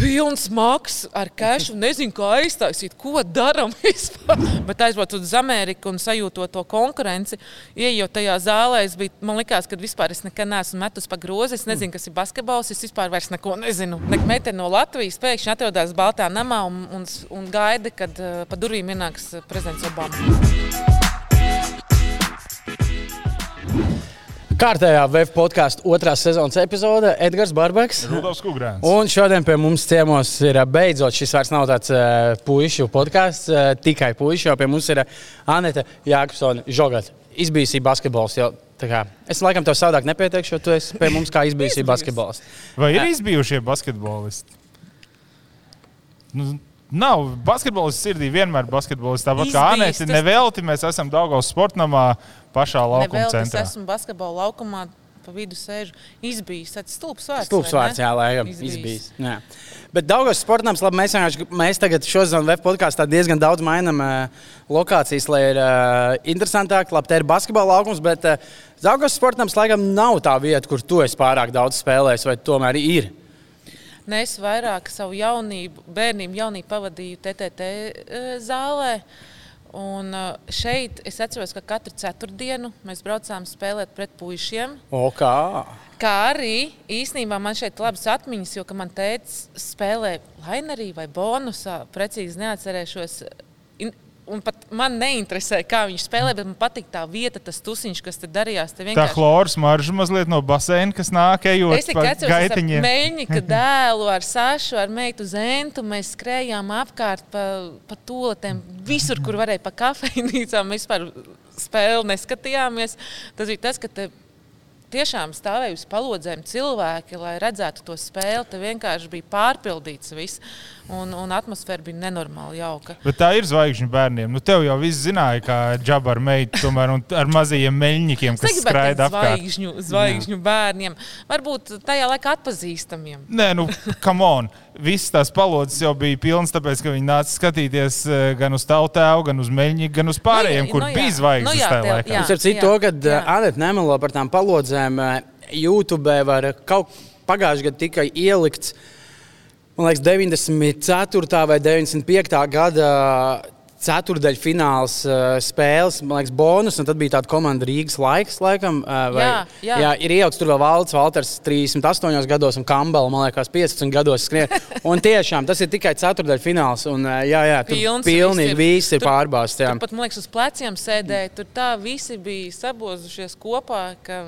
pilns maks ar un nezinu, kā aiztaisīt, ko darām vispār. Bet aizbraucu uz Ameriku un sajūtot to konkurenci, ieejot tajā zālē, es biju, man likās, ka vispār es nekad neesmu metus pa grozi. Es nezinu, kas ir basketbols, es vispār vairs neko nezinu. Nek meitene no Latvijas pēkšņi atrodas Baltā namā un, un, un gaida, kad uh, pa durvīm ienāks prezidents Obama. Kārtējā web podkāstu otrās sezonas epizode Edgars Barbaks. Un šodien pie mums ciemos ir beidzot šis vairs nav tāds uh, puišu podkāsts, uh, tikai puišu, jo pie mums ir Anita Jākapsona Žogat. Izbijusī basketbols. Jau, kā, es laikam tev savādāk nepieteikšu, jo tu esi pie mums kā izbijusī basketbols. Vai ir izbijušie basketbolisti? Nu, Nav basketbolists sirdī, vienmēr basketbolists. Tāpat kā Anēta, nevelti mēs esam Daugavas sportamā pašā laukuma Nevēl, es centrā. esmu basketbola laukumā. Pa vidu sēž izbijis. Tas stulbs vārds. Stulbs vārds, jā, laikam, Izbijis. Jā. Bet daudzos sportnams, labi, mēs, mēs tagad šodien web podkāstā diezgan daudz mainām uh, lokācijas, lai ir uh, interesantāk. Labi, te ir basketbola laukums, bet uh, daudzos sportnams laikam nav tā vieta, kur tu esi pārāk daudz spēlējis, vai tomēr ir. Ne, es vairāk savu jaunību, bērnību, jaunību pavadīju TTT zālē. Un eh, šeit es atceros, ka katru ceturtdienu mēs braucām spēlēt pret puišiem. O, kā? Kā arī īsnībā man šeit ir labas atmiņas, jo man teica, spēlē lainerī vai bonusā, precīzi neatcerēšos. Un pat man neinteresē, kā viņš spēlē, bet man patīk tā vieta, tas tusiņš, kas te darījās. Te Tā vienkārši- chloras marža mazliet no baseina, kas nāk ejot Es pa atceros, gaitiņiem. Meļņika dēlu ar Sašu, ar meitu Zentu. Mēs skrējām apkārt pa, pa toletēm, visur, kur varēja pa kafejnīcām. Mēs vispār spēli neskatījāmies. Tas bija tas, ka te tiešām stāvēja uz palodzēm cilvēki, lai redzētu to spēli. Te vienkārši bija pārpildīts viss, un, un atmosfēra bija nenormāli jauka. Bet tā ir zvaigžņu bērniem. Nu, tev jau viss zināja, kā džaba ar meitu, tomēr un ar mazajiem meļņikiem, kas skraida apkārt. zvaigžņu, zvaigžņu bērniem. Varbūt tajā laikā atpazīstamiem. Nē, nu, come on. Visas tās palodzes jau bija pilnas, tāpēc, ka viņi nāca skatīties eh, gan uz tavu tēvu, gan uz meļņiku, gan uz pārējiem, Nu, kur nu jā. bija zvaigznes Nu jā, tajā laikā. jā. Es ar citu to, ka jā. Anita nemelo par tām palodzēm. Eh, YouTube var kaut pagājušajā gadā tikai ielikts. Man liekas, 94. vai 95. gada ceturdaļfināls spēles, man liekas, bonus, tad bija tāda komanda Rīgas laiks, laikam. Vai, Jā, jā. jā, ir ielikts tur vēl Valds, Valters 38 gados, un Kambela, man liekas, 15 gados skrien. Un tiešām tas ir tikai ceturdaļfināls, un jā, jā, tur Pilns pilnīgi viss ir. ir pārbāzts. pat, man liekas, uz pleciem sēdēja. Tur tā visi bija sabozušies kopā. Ka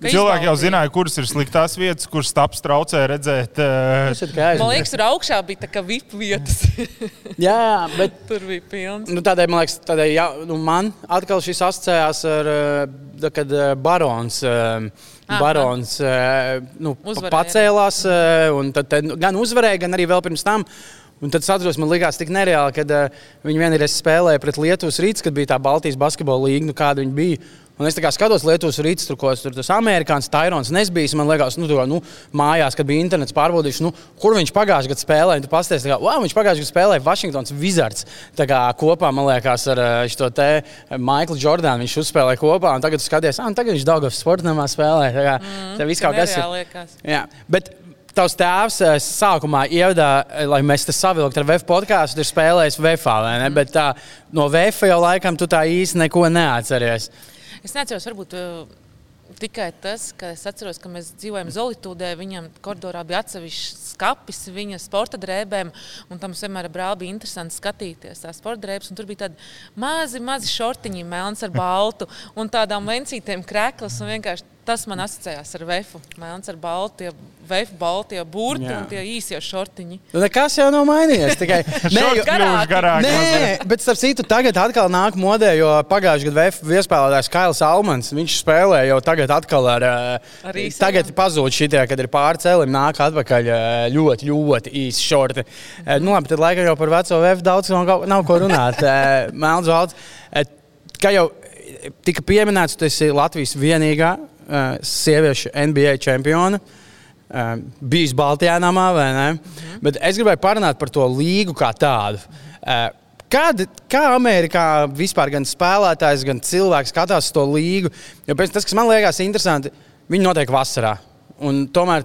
Cilvēki jau zināja, kuras ir sliktās vietas, kuras taps traucē redzēt. eh, kā Man liekas, tur augšā bija tā kā VIP vietas. Jā, bet tur bija pilns. Nu, tādēļ man liekas, tādēļ, jā, nu, man atkal šis asociējās ar to, kad eh, barons. eh, Aha. Barons eh, nu, Uzvarēja. pacēlās, eh, un tad, tad, gan uzvarēja, gan arī vēl pirms tam. Un tad es atceros, man likās tik nereāli, kad uh, viņi vienreiz spēlēja pret Lietuvas rītu, kad bija tā Baltijas basketbola līnija, nu, kāda viņa bija. Un es kā skatos Lietuvas rītu, tur kaut kas tur tas amerikānis Tairons nesbijis. Man liekas, nu, tā, nu, mājās, kad bija internets pārbaudījis, nu, kur viņš pagājušajā gadā spēlēja. Tu pasties, kā, wow, viņš pagājušajā gadā spēlēja Washingtons Wizards. Tā kā kopā, man liekas, ar eh, šo te Maiklu Jordānu viņš uzspēlēja kopā. Un tagad skaties, ah, tagad viņš Daugavas sportamā spēlē. Tā kā, mm, tā viss kaut kas ir. Jā, bet tavs tēvs eh, sākumā ievadā, eh, lai mēs te savilktu ar VF podkāstu, ir spēlējis VFā, vai ne? Bet tā, no VF jau laikam tu tā īsti neko neatceries. Es neatceros, varbūt uh, tikai tas, ka es atceros, ka mēs dzīvojam Zolītūdē. Viņam koridorā bija atsevišķs skats, viņa sporta drēbēm. un Tam vienmēr ar brāli bija interesanti skatīties tās sporta drēbes. un Tur bija tādi mazi, mazi šortiņi, melns ar baltu un tādām lencītēm krēklas. un vienkārši Tas man asociējās ar vefu. Melns ar baltu, tie vefu baltie burti Jā. un tie īsie šortiņi. Nu, nekas jau nav mainījies. Tikai jo- kļuvuši garāki mazliet. Nē, bet starp citu, tagad atkal nāk modē, jo pagājušajā gadā VF viespēlētājs Kails Almans. Viņš spēlē jau tagad atkal ar. Ar ar īsajām. tagad pazūd šitie, kad ir pārcēlim, nāk atpakaļ eh, ļoti, ļoti īsi šorti. Eh, Nu, labi, tad laikam jau par veco VF daudz nav, ko- nav ko runāt. Eh, Melns valds. Eh, Kā jau tika pieminēts, tu esi Latvijas vienīgā eh, sieviešu NBA čempione. Uh, bijis Baltijā namā, vai ne? Mhm. Bet es gribēju parunāt par to līgu kā tādu. Uh, Kāda, kā Amerikā vispār gan spēlētājs, gan cilvēks skatās to līgu? Jo tas, kas man liekas interesanti, viņi notiek vasarā. Un tomēr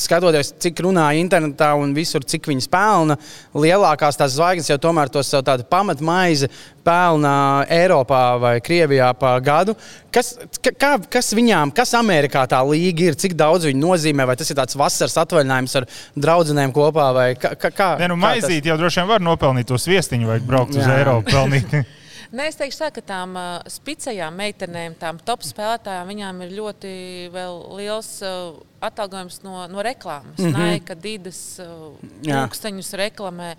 skatoties, cik runā internetā un visur, cik viņas pelna, lielākās tās zvaigznes jau tomēr to savu tādu pamatmaizi pelna Eiropā vai Krievijā pa gadu. Kas, kā, kas viņām, kas Amerikā tā līga ir, cik daudz viņi nozīmē, vai tas ir tāds vasaras atvaļinājums ar draugiem kopā? Kā, kā, ne, nu, maizīt tas... jau droši vien var nopelnīt to viestiņu vai braukt uz Jā. Eiropu. Nē, es teikšu, tā, ka tām uh, spicējām meitenēm, tām top spēlētājām, viņām ir ļoti liels uh, atalgojums no, no reklāmas. Mm -hmm. Nē, ka Dīdas uh, pulksteņus reklamē.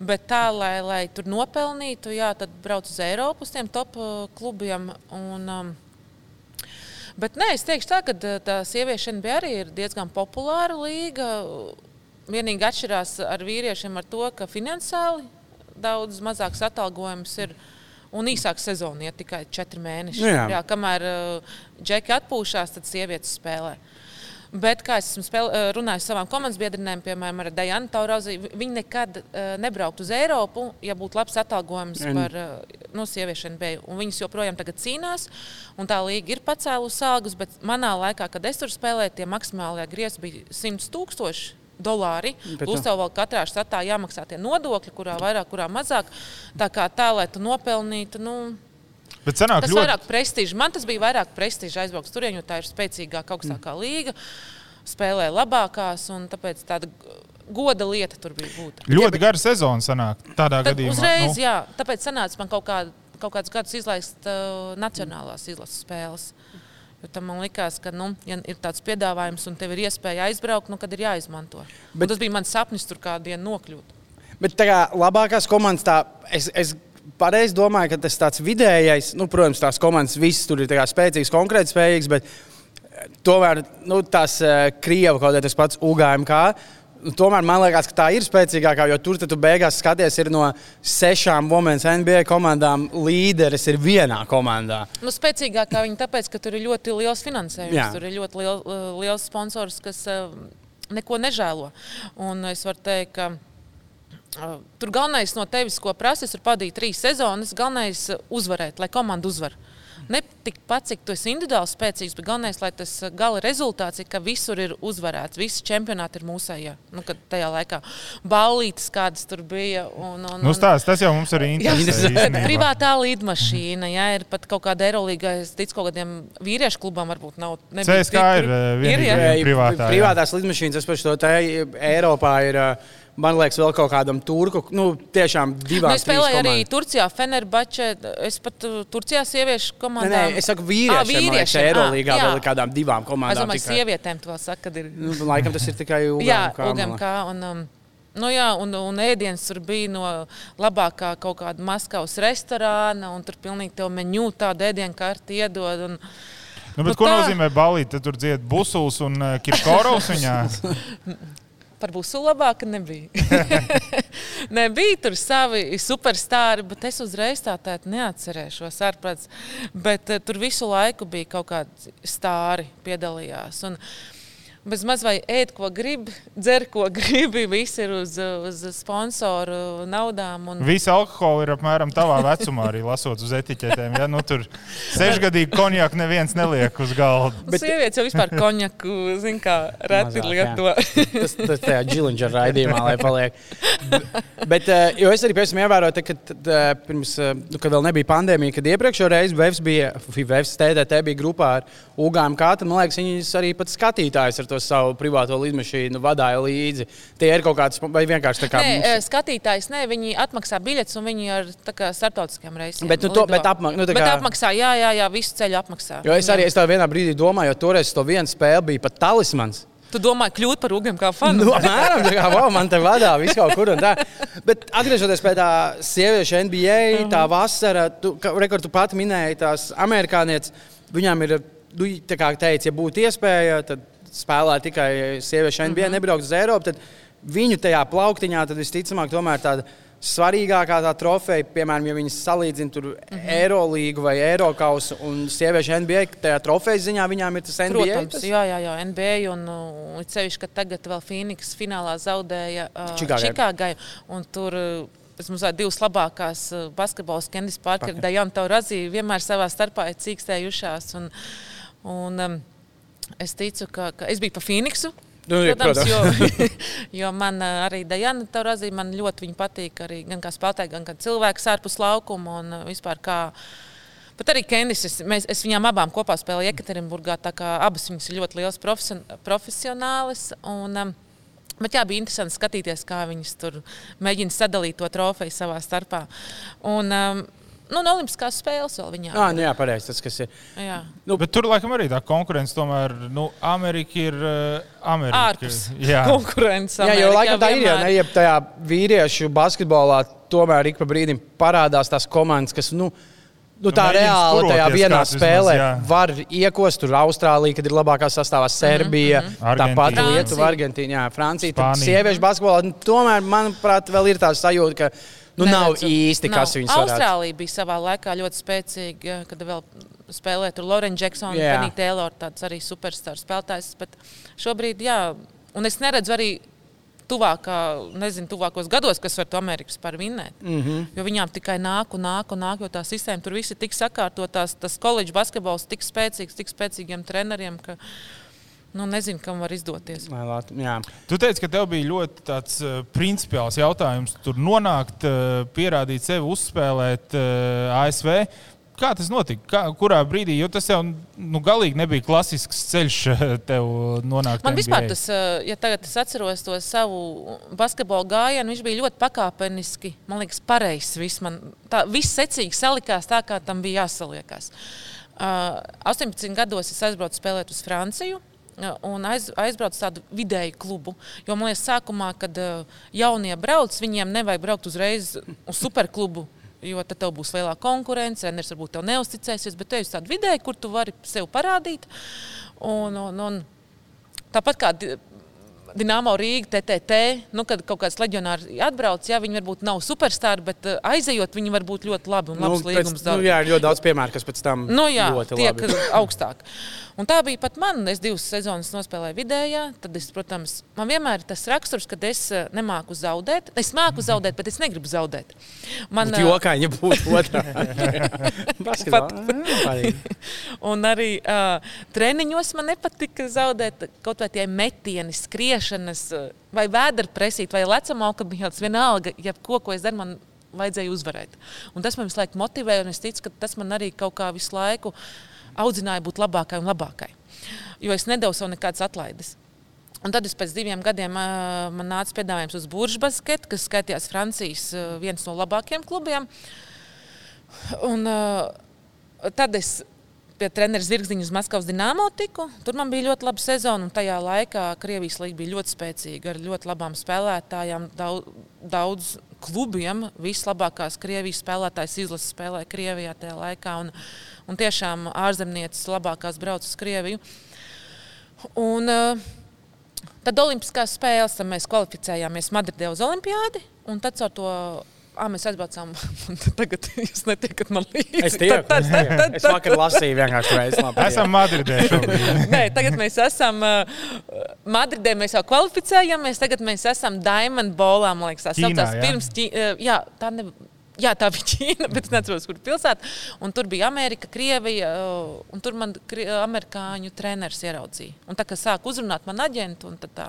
Bet tā, lai, lai tur nopelnītu, jā, tad brauc uz Eiropu, uz tiem top uh, klubiem. Un, um, bet nē, es teikšu tā, ka tā sieviešu NBA arī ir diezgan populāra līga. Vienīgi atšķirās ar vīriešiem ar to, ka finansiāli daudz mazāks atalgojums ir. Uh, un īsāka sezona ir tikai četri mēneši. Nu jā. Jā, kamēr uh, džeki atpūšas, tad sievietes spēlē. Bet, kā es esmu spēl, uh, runājis ar savām komandas biedriem, piemēram, ar Dajanu Taurauzi, viņi nekad uh, nebrauktu uz Eiropu, ja būtu labs atalgojums mm. par uh, no sieviešu NBA. Viņas joprojām cīnās, un tā līga ir pacēlusi algas, bet manā laikā, kad es tur spēlēju, tie maksimālie griezti bija 100 tūkstoši dolāri. Bet Plus tev vēl katrā štatā jāmaksā tie nodokļi, kurā vairāk, kurā mazāk. Tā kā tā, lai tu nopelnītu. Nu, Bet tas ļoti... vairāk prestižs. Man tas bija vairāk prestižs aizbraukt tur, jo tā ir spēcīgāka, augstākā mm. līga, spēlē labākās un tāpēc tāda. Goda lieta tur bija būt. Ļoti gara sezona sanāk tādā Tad gadījumā. Uzreiz, nu. jā, tāpēc sanāca man kaut, kā, kaut kāds gads izlaist uh, nacionālās izlases spēles. Man likās, ka, nu, ja ir tāds piedāvājums un tev ir iespēja aizbraukt, nu, tad ir jāizmanto. Bet, un tas bija mans sapnis tur kādu dienu nokļūt. Bet tā kā labākās komandas, tā, es, es pareizi domāju, ka tas tāds vidējais, nu, protams, tās komandas visas tur ir spēcīgas, konkrēti spējīgas, bet eh, tomēr nu, tās uh, Krievijas kaut kādā tas pats UGMK tomēr man liekas, ka tā ir spēcīgākā, jo tur tu beigās skaties, ir no sešām Women's NBA komandām līderis ir vienā komandā. Nu, spēcīgākā viņa tāpēc, ka tur ir ļoti liels finansējums. Jā. Tur ir ļoti liel, uh, liels sponsors, kas uh, neko nežēlo. Un es varu teikt, ka uh, tur galvenais no tevis, ko prasa, ir padīt trīs sezonas, galvenais uzvarēt, lai komanda uzvarētu ne tikpat, cik tu esi individuāli spēcīgs, bet galvenais, lai tas uh, gala rezultāts ir, ka visur ir uzvarēts. Visi čempionāti ir mūsējie. Nu, tajā laikā ballītes kādas tur bija. Un, un, nu, stās, tas jau mums arī interesē. Privātā līdmašīna, jā, ir pat kaut kāda aerolīga, es ticu, kaut kādiem vīriešu klubam varbūt nav. CSK ir, ir, ir, ir privātā. Privātās līdmašīnas, es pašu to te Eiropā ir. Uh, man liekas, vēl kaut kādam turku. Nu, tiešām divām. Nu, es spēlēju arī Turcijā, Fenerbačē. Es pat uh, Turcijā sieviešu komandā. Nē, nē, es saku vīriešiem. Ah, vīriešiem. Eirolandā vēl ir kādām divām komandām. Es domāju, tikai... sievietēm to saka, kad ir. Nu, laikam tas ir tikai UGM. Jā, UGM. Un, um, Nu jā, un, un ēdienas tur bija no labākā kaut kāda Maskavas restorāna, un tur pilnīgi tev menu tādu ēdienu karti iedod. Un, Nu, bet, nu, ko tā... nozīmē balīti? Tur dzied busuls un uh, kirkorovs viņā. par busu labāka nebija. nebija tur savi superstāri, bet es uzreiz tā tādu neatcerēšos. Ārprāts, bet uh, tur visu laiku bija kaut kādi stāri piedalījās. Un, uh, bez maz vai ēd, ko grib, dzer, ko gribi. Viss ir uz, uz sponsoru naudām. Un... Visi alkoholi ir apmēram tādā vecumā, arī lasot uz etiķetēm. Ja? Nu, tur sešgadīgi konjaku neviens neliek uz galda. Bet sievietes jau vispār konjaku, reti lieto. tas tas tajā džiliņģa raidījumā, lai paliek. Bet, eh, jo es arī tam ievēroju, ka eh, pirms, eh, nu, kad vēl nebija pandēmija, kad iepriekšējā reizē Vēvs bija, Vēvs TDT bija grupā ar UGM, kā tad, man liekas, viņas arī pat skatītājs ar to savu privāto lidmašīnu vadīja līdzi. Tie ir kaut kāds, vai vienkārši tā kā. Nē, mums... skatītājs, nē, viņi atmaksā biļetes un viņi ar starptautiskiem reisiem. Bet, nu, to, bet, apmak, nu, kā... bet apmaksā, jā, jā, jā, visu ceļu apmaksā. Jo es arī es vienā brīdī domāju, jo toreiz to vienu spēli bija pat talismans. Tu domā, kļūt par ugiem kā fanu? Nu, apmēram tā kā wow, man te vadā viss kaut kur tā. Bet atgriežoties pie tā sieviešu NBA, uh -huh. tā vasara, tu, rekord, tu pati minēji tās amerikānietes, viņām ir, nu, tā kā teici, ja būtu iespēja, tad spēlē tikai sieviešu NBA, mm -hmm. nebraukt uz Eiropu, tad viņu tajā plauktiņā tad visticamāk tomēr tāda svarīgākā tā trofeja, piemēram, ja viņas salīdzina tur mm -hmm. Eirolīgu vai Eirokausu un sieviešu NBA, tajā trofejas ziņā viņām ir tas NBA. Protams, tas? jā, jā, jā, NBA un, un cevišķi, ka tagad vēl Phoenix finālā zaudēja uh, Čikāgai. Tur uh, mums ir divas labākās uh, basketbola Kendis Parker, Dajana Taurazī vienmēr savā starpā ir cīkstējušās. Un, un, um, Es ticu, ka, ka es biju pa Phoenixu. Nu, Protams, protams. jo, jo man ā, arī Dajana Taurazī, man ļoti patīk arī gan kā spēlētāja, gan kā cilvēks ārpus laukuma un ā, vispār kā. Pat arī Kendis, es, mēs, es viņām abām kopā spēlēju Ekaterinburgā, tā kā abas viņas ir ļoti liels profesion, profesionālis. Un, um, Bet jā, bija interesanti skatīties, kā viņas tur mēģina sadalīt to trofeju savā starpā. Un, um, nu, un Olimpiskās spēles vēl viņā. Ah, nu jā, pareizi. Tas, kas ir. Jā. Nu, Bet tur laikam arī tā konkurence tomēr, nu, Amerika ir uh, Amerika. Ārpus Jā, konkurences. Jā, jo laikam tā ir. Jā, ne, ja tajā vīriešu basketbolā tomēr ik pa brīdim parādās tās komandas, kas. Nu, Nu, tā mēģina reāli tajā vienā vismaz, spēlē jā. var iekost. Tur Austrālija, kad ir labākā sastāvā, Serbija, mm -hmm. tāpat Argentīna. Lietuva, Argentīna, jā, Francija. Spānija. sieviešu basketbolā nu, tomēr, manuprāt, vēl ir tā sajūta, ka nu, nav īsti Nav. kas viņus varētu. Austrālija bija savā laikā ļoti spēcīga, kad vēl spēlēja tur Lorena Džeksona. Penny Taylor, tāds arī superstars spēlētājs. Bet šobrīd, jā, un es neredzu arī tuvākā, nezinu, tuvākos gados, kas var to Ameriku vispār vinnēt. Mm -hmm. Jo viņām tikai nāk un nāk un nāk, jo tā sistēma tur viss ir tik sakārtotās, tas koledžas basketbols tik spēcīgs, tik spēcīgiem treneriem, ka, nu, nezinu, kam var izdoties. Jā. Tu teici, ka tev bija ļoti tāds uh, principiāls jautājums, tur nonākt, uh, pierādīt sevi, uzspēlēt uh, ASV. Kā tas notika? Kā, kurā brīdī? Jo tas jau nu, galīgi nebija klasisks ceļš tev nonākt. Man NBA. vispār tas, eh, ja tagad es atceros to savu basketbola gājienu, viņš bija ļoti pakāpeniski, man liekas, pareizs. Viss, man, tā, viss secīgi salikās tā, kā tam bija jāsaliekās. Uh, 18 gados es aizbraucu spēlēt uz Franciju. Un aiz, aizbraucu tādu vidēju klubu. Jo man liekas, sākumā, kad jaunie brauc, viņiem nevajag braukt uzreiz uz superklubu. Jo tad tev būs lielāka konkurence, treneris varbūt tev neusticēsies, bet te ir tāda vidēja, kur tu vari sev parādīt. Un, un, un tāpat kā Dienāmo Rīga, TTT, nu, kad kaut kāds leģionārs atbrauc, jā, viņi varbūt nav superstarri, bet uh, aizejot, viņi var būt ļoti labi un labs Nu, līgums. pēc, nu, jā, ir ļoti daudz piemēru, kas pēc tam Nu, jā, ļoti tiek labi. augstāk. Un tā bija pat man. Es divas sezonas nospēlēju vidējā. Tad, es, protams, man vienmēr ir tas raksturs, ka es eh, nemāku zaudēt. Es māku zaudēt, bet es negribu zaudēt. Man, eh, jokaini būtu otrā. Basketbolā. Un arī uh, treniņos man nepatika zaudēt kaut vai tie metieni, skriešanas, uh, vai vēdera presīt, vai lecamā augstā. Vienalga, ja ko, es daru, man vajadzēja uzvarēt. Un tas man visu laiku motivēja, un es ticu, ka tas man arī kaut kā visu laiku audzināja būt labākai un labākai. Jo es nedevu sev nekādas atlaides. Un tad es pēc diviem gadiem uh, man nāca piedāvājums uz Buržas basketu, kas skaitījās Francijas uh, viens no labākajiem klubiem. Un, tad es pie treneris Zirgziņa uz Maskavas dīnāmo tiku. Tur man bija ļoti laba sezona, un tajā laikā Krievijas līnija bija ļoti spēcīga ar ļoti labām spēlētājām. Daudz, daudz klubiem vislabākās Krievijas spēlētājas izlases spēlēja Krievijā tajā laikā. Un, un tiešām ārzemnieces labākās brauc uz Krieviju. Un, uh, Tad Olimpiskās spēles mēs kvalificējāmies Madridē uz Olimpiādi. Un tad ar to à, mēs aizbraucām. un Tagad jūs netiekat man līdzi. Es tad- tieku. tad- Es vakar lasīju vienkārši reizi. Esam Madridē šobrīd. Nē, tagad mēs esam uh, Madridē. Mēs jau kvalificējāmies. Tagad mēs esam Diamond Bowlā. Man liekas, Ķīnā, saucās. Pirms, ķī, uh, jā, tā ne, jā, tā bija Ķīna, bet es neatceros, kur pilsēta. Un tur bija Amerika, Krievija. uh, Un tur man kri, amerikāņu treneris ieraudzīja. Un tā kā sāk uzrunāt man aģentu, un tad tā,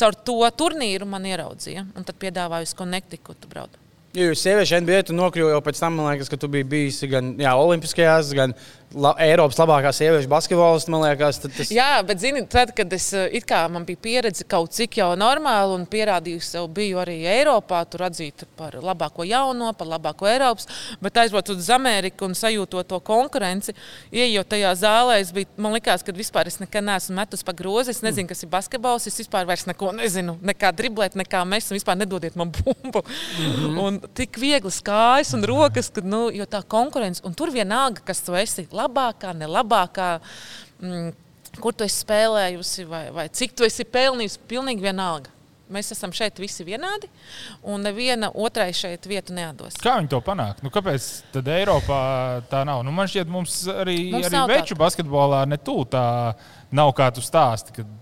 caur to turnīru man ieraudzīja. Un tad piedāvāju uz Connecticut braukt. Ja jūs sieviešu NBA tu nokļuvi jau pēc tam, man liekas, ka tu biji bijusi gan jā, Olimpiskajās, gan la, Eiropas labākā sieviešu basketbolists. Man liekas, tas Jā, bet zini, tad, kad es, eh, kā man bija pieredze kaut cik jau normāli un pierādīju sev, biju arī Eiropā, tur atzīta par labāko jauno, par labāko Eiropas, bet aizbraucot uz Ameriku un sajūtot to konkurenci, ieejot tajā zālē, es biju, man likās, ka vispār es nekad neesmu metus pa grozi, es nezinu, kas ir basketbols, es vispār vairs neko nezinu, nekā driblēt, nekā mēs, un vispār nedodiet man bumbu. Mm -hmm. Un tik viegli kājas un rokas, kad, nu, jo tā konkurence, un tur vienalga, kas tu esi, labākā, nelabākā. Mm, kur tu esi spēlējusi, vai, vai cik tu esi pelnījusi, pilnīgi vienalga. Mēs esam šeit visi vienādi, un neviena otrai šeit vietu nedos. Kā viņi to panāk? Nu, kāpēc tad Eiropā tā nav? Nu, man šķiet, mums arī, Mums arī veču basketbolā ne tuvu tā nav kā tu stāsti. Kad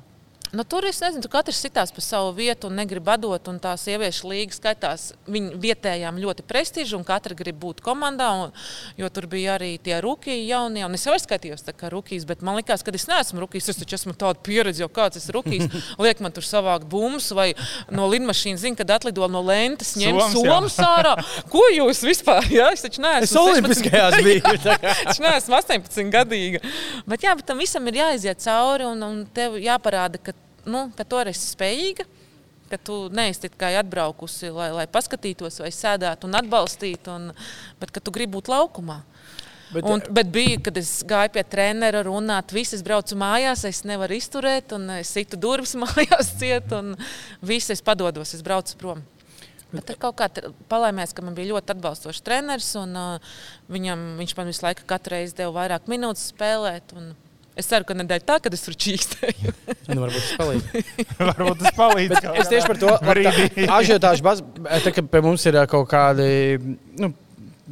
Nu, tur es nezinu, tur katrs sitās pa savu vietu un negrib atdot. Tā sieviešu līga skaitās viņu vietējām ļoti prestižu, un katra grib būt komandā. Un, jo tur bija arī tie rookie jaunie, un es jau skaitījos kā rookies, bet man liekas, ka es neesmu rookies. Es taču esmu tāda pieredze, jau kāds esmu rookies. Liek man tur savākt bumbas vai no lidmašīnas, zina, kad atlido no lentes, ņem somas ārā. Ko jūs vispār? Jā, es taču neesmu. Es olimpiskajās biju. es neesmu 18 gadīga. Bet jā, bet tam visam ir jāiziet cauri un, un tev jāparāda, ka nu, ka tu esi spējīga. Ka tu neesi tikai atbraukusi, lai, lai paskatītos, vai sēdētu un atbalstītu, un, bet ka tu gribi būt laukumā. Bet, un, bet bija, kad es gāju pie treneru runāt, visas braucu mājās, es nevaru izturēt, un es situ durvis mājās ciet, un viss es padodos, es braucu prom. Bet tur kaut kā palaimēs, ka man bija ļoti atbalstošs treneris, un uh, viņam, viņš man visu laiku katru reizi deva vairāk minūtes spēlēt. Un, Es ceru, ka nedēļa tā, kad es tur čīkstēju. nu, varbūt tas palīdz. varbūt tas palīdz. es tieši par to ažiotāšu baz... Tā, ka pie mums ir kaut kādi. Nu,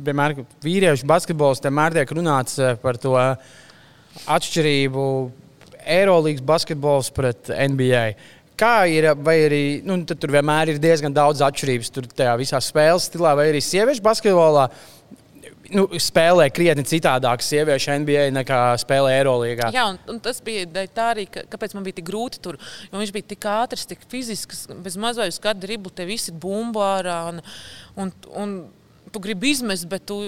Vienmēr vīriešu basketbols vienmēr tiek runāts par to atšķirību Eirolandes basketbols pret NBA. Kā ir, vai arī nu, tur vienmēr ir diezgan daudz atšķirības tur tajā visā spēles stilā, vai arī sieviešu basketbolā nu, spēlē krietni citādāk sieviešu NBA nekā spēlē Eirolandā. Jā, un, un tas bija tā arī, ka, kāpēc man bija tik grūti tur. Jo viņš bija tik ātrs, tik fizisks, bez mazais gadu driblu, te visi bumbu ārā. Un, un, un tu gribi izmest, bet tu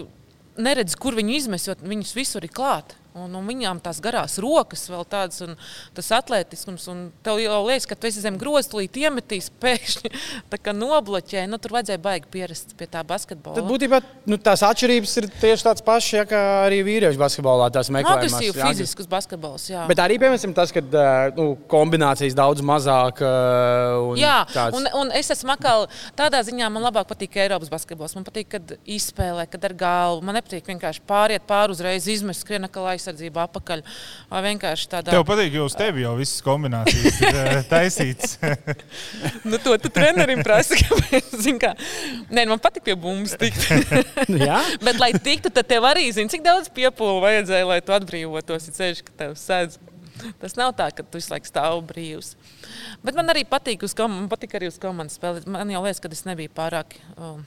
neredzi, kur viņi izmes, jo viņus visur ir klāt. Un, un viņām tās garās rokas, vēl tādas, un tas atletiskums. Un tev jau liekas, ka tu esi zem grozā, tūlīt iemetīs, pēkšņi nobloķē. Nu, tur vajadzēja baigi pierast pie tā basketbola. Tad būtībā nu, tās atšķirības ir tieši tādas pašas, ja, kā arī vīriešu basketbolā. Tās meklējamas. Agresīvi fizisks basketbols. Jā. Bet arī, piemēram, tas, ka nu, kombinācijas daudz mazāk. Jā, tāds... un, un es esmu atkal tādā ziņā, man labāk patīk Eiropas basketbols. Man patīk, kad izspēlē, kad ar galvu. Man nepatīk vienkārši pāriet pāri uzreiz, izmest skrienu, kā lai aizsardzību apakaļ. Vai vienkārši tādā. Tev patīk, jo uz tevi jau visas kombinācijas ir eh, taisītas. nu, to tu trenerim prasa. Kā, Nē, man patīk pie bumbas tikt. Bet, lai tiktu, tad tev arī zina, cik daudz piepūles vajadzēja, lai tu atbrīvotos. Ir ceļš, ka tev sēdz. Tas nav tā, ka tu visu laiku stāvi brīvs. Bet man arī patīk, uz man patīk arī uz komandas spēlēt. Man jau liekas, ka es nebiju pārāk. Um,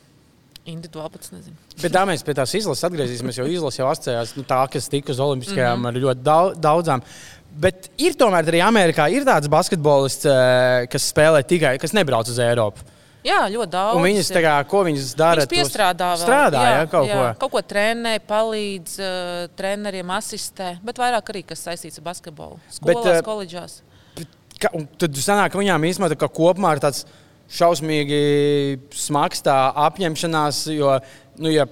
individuāli pats nezinu. Bet tā mēs pie tās izlases atgriezīsimies, jo izlase jau asociējās nu, tā, kas tika uz Olimpiskajām mm -hmm. ar ļoti daudzām. Bet ir tomēr arī Amerikā ir tāds basketbolists, eh, kas spēlē tikai, kas nebrauc uz Eiropu. Jā, ļoti daudz. Un viņas, kā, ko viņas dara? Viņas piestrādā, vēl. strādā jā, jā, kaut jā, ko. Kaut ko trenē, palīdz uh, treneriem, asistē, bet vairāk arī kas saistīts ar basketbolu. Skolās, bet, uh, koledžās. Ka, tad sanāk, ka viņām īstenībā kopumā ir tāds šausmīgi smags tā apņemšanās, jo, nu, ja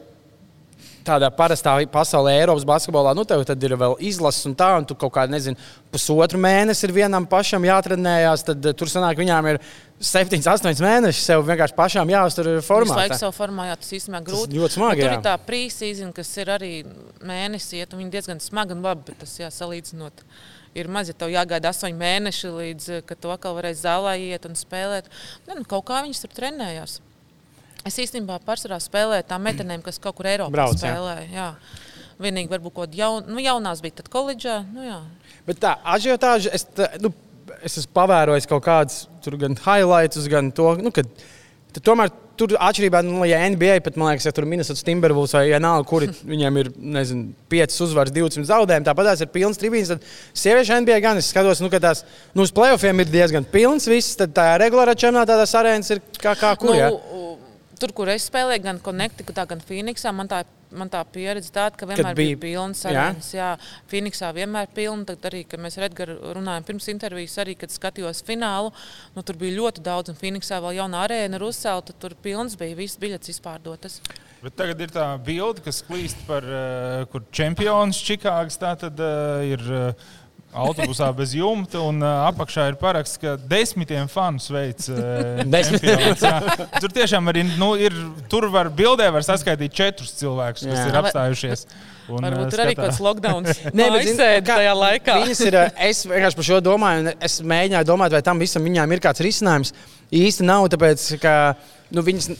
tādā parastā pasaulē, Eiropas basketbolā, nu, tev ir vēl izlases un tā, un tu kaut kādā, nezinu, pusotru mēnesi ir vienam pašam jātrenējās, tad uh, tur sanāk, viņām ir 7, 8 mēneši sev vienkārši pašām jāuztur formā. Tas laiks savu formā, jā, tas īstenībā grūti. Tas ļoti smagi. Tur ir tā prīsīzina, kas ir arī mēnesi, iet, un viņi diezgan smagi un labi, bet tas jāsalīdzinot ir maz, ja tev jāgaida astoņi mēneši, līdz eh, tu atkal varēsi zālē iet un spēlēt. Ne, nu, kaut kā viņas tur trenējās. Es īstenībā pārsvarā spēlēju tām meitenēm, kas kaut kur Eiropā Brauc, spēlēja. Jā. Jā. Vienīgi varbūt kaut kāda jaun, nu, jaunās bija tad koledžā. Nu, jā. Bet tā ažiotāža, es, tā, nu, es esmu pavērojis kaut kādus gan highlights, gan to, nu, kad tomēr tur atšķirībā nu, ja NBA, pat man liekas, ja tur Minnesota Timberwolves vai vienalga, kuri viņiem ir nezinu, 5 uzvaras, 20 zaudējumi, tāpat tās ir pilns tribīns. Tad sieviešu NBA gan es skatos, nu, ka tās nu, uz playoffiem ir diezgan pilns viss, tad tā regulārā čempionātā tās arēnas ir kā, kā kur. Nu, ja? Tur, kur es spēlēju, gan Connecticutā, gan Phoenixā, man tā ir man tā pieredze tāda, ka vienmēr bija, bija pilns arēnas. Jā, jā Phoenixā vienmēr bija pilna. Tad arī, kad mēs ar Edgars runājām pirms intervijas, arī, kad skatījos finālu, nu, tur bija ļoti daudz, un Phoenixā vēl jauna arēna ir uzcelta, tur pilns bija, visas biļetes izpārdotas. Bet tagad ir tā bilde, kas klīst par, uh, kur čempions Čikāgas tā tad uh, ir. Uh, autobusā bez jumta, un apakšā ir paraksts, ka desmitiem fanu sveic. Tur tiešām arī nu, ir. Tur var bildē var saskaitīt četrus cilvēkus, kas Jā. ir apstājušies. Un, Varbūt tur arī kaut kāds lockdown. Nē, bet kā, tajā laikā. ir, es vienkārši par šo domāju, un es mēģināju domāt, vai tam visam viņām ir kāds risinājums. Īsti nav, tāpēc ka nu, viņas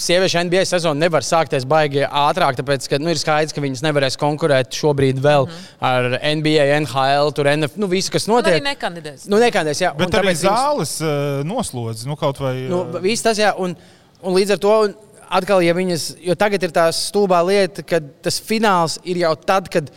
sieviešu NBA sezona nevar sākties baigi ātrāk, tāpēc, ka nu, ir skaidrs, ka viņas nevarēs konkurēt šobrīd vēl mm -hmm. ar NBA, NHL, tur NF, nu, visu, kas notiek. Arī nekandidēs. Nu, nekandidēs, jā. Bet arī zāles viņas... uh, noslodz, nu, kaut vai. Nu, viss tas, jā, un, un līdz ar to. Un, atkal, ja viņas, jo tagad ir tā stulbā lieta, ka tas fināls ir jau tad, kad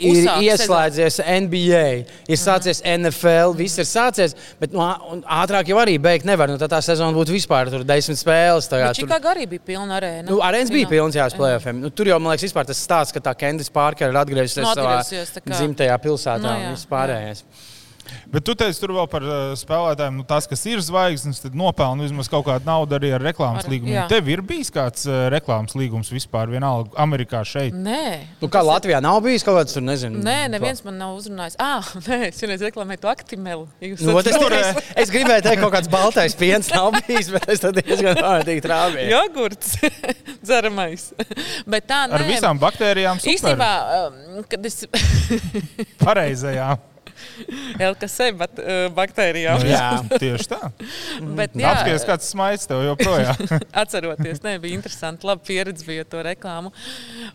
ir ieslēdzies sezonu. NBA, ir sācies mm. NFL, viss ir sācies. Bet nu, ātrāk jau arī beigt nevar. Nu, tā sezona būtu vispār tur desmit spēles. Tagad, tur arī bija pilna arēna. Nu, arēnas bija pilns, jā, spēlēm. Nu, tur jau, man liekas, vispār tas stāsts, ka tā Kendis Pārkera ir atgriezusies nu, savā kā... dzimtajā pilsētā no, un vispārējais. Jā. Bet tu teici, tur vēl par uh, spēlētājiem, nu, tas, kas ir zvaigznes, tad nopelna vismaz kaut kādu naudu arī ar reklāmas ar, līgumu. Jā. Tev ir bijis kāds uh, reklāmas līgums vispār, vienalga, Amerikā šeit? Nē, nu, kā Latvijā ir... nav bijis kaut kāds, tur nezinu. Nē, neviens man nav uzrunājis. Ah, nē, es vienreiz reklamēju to aktimelu. Nu, es, tur, es, es gribēju teikt, kaut kāds baltais piens nav bijis, bet es tad diezgan ārīgi trāpīju. Jogurts, dzeramais. bet tā, nē. Ar visām baktērijām. Super. Īstenībā, um, kad es. Pareizajām. LKC bat, uh, baktērijām. Nu, jā, tieši tā. Bet, jā, Apskaties, kāds smaids tev joprojām. Atceroties, ne, bija interesanti. Labi pieredze bija to reklāmu.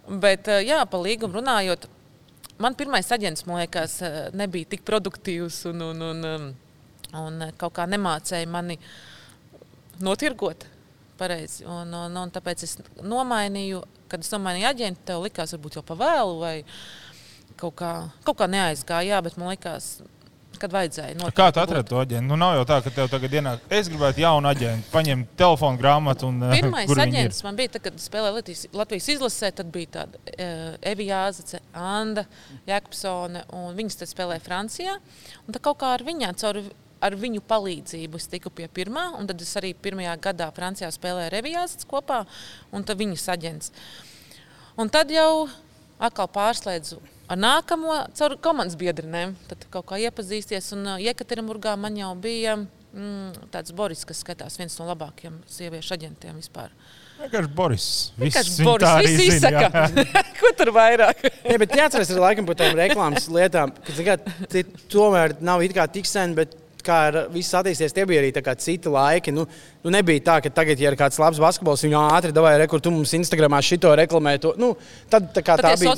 Bet, uh, jā, pa līgumu runājot, man pirmais aģents, man liekas, uh, nebija tik produktīvs un, un, un, um, un kaut kā nemācēja mani notirgot. Pareizi. Un, un, un tāpēc es nomainīju, kad es nomainīju aģentu, tev likās, varbūt jau pa vēlu. Vai, uh, kaut kā, kaut kā neaizgāja, jā, bet man liekas, kad vajadzēja. Kā tu atradi to aģentu? Nu, nav jau tā, ka tev tagad ienāk, es gribētu jaunu aģentu, paņemt telefonu grāmatu. Un, eh, Pirmais aģents man bija, tad, kad spēlēja Latvijas, Latvijas izlasē, tad bija tāda uh, Evija Jāzace, Anna Jēkabsone, un viņas tad spēlēja Francijā. Un tad kaut kā ar viņām caur ar viņu palīdzību es tiku pie pirmā, un tad es arī pirmajā gadā Francijā spēlēju Revijās kopā, un tad viņas aģents. Un tad jau atkal pārslēdzu ar nākamo caur komandas biedrinēm. Tad kaut kā iepazīsties. Un uh, Iekaterinburgā man jau bija mm, tāds Boris, kas skatās viens no labākajiem sieviešu aģentiem vispār. Vienkārši Boris. Vienkārši Boris. Viss izsaka. Ko tur vairāk? Nē, bet jāatcerās ar laikam par tām reklāmas lietām, ka tomēr nav it kā tik sen, bet kā viss attīstījies, tie bija arī citi laiki. Nu, nu nebija tā, ka tagad, ja ir kāds labs basketbols, viņu ātri dabūja rekordu, tu mums Instagramā šito reklamē. To, nu, tad tā, tā bija.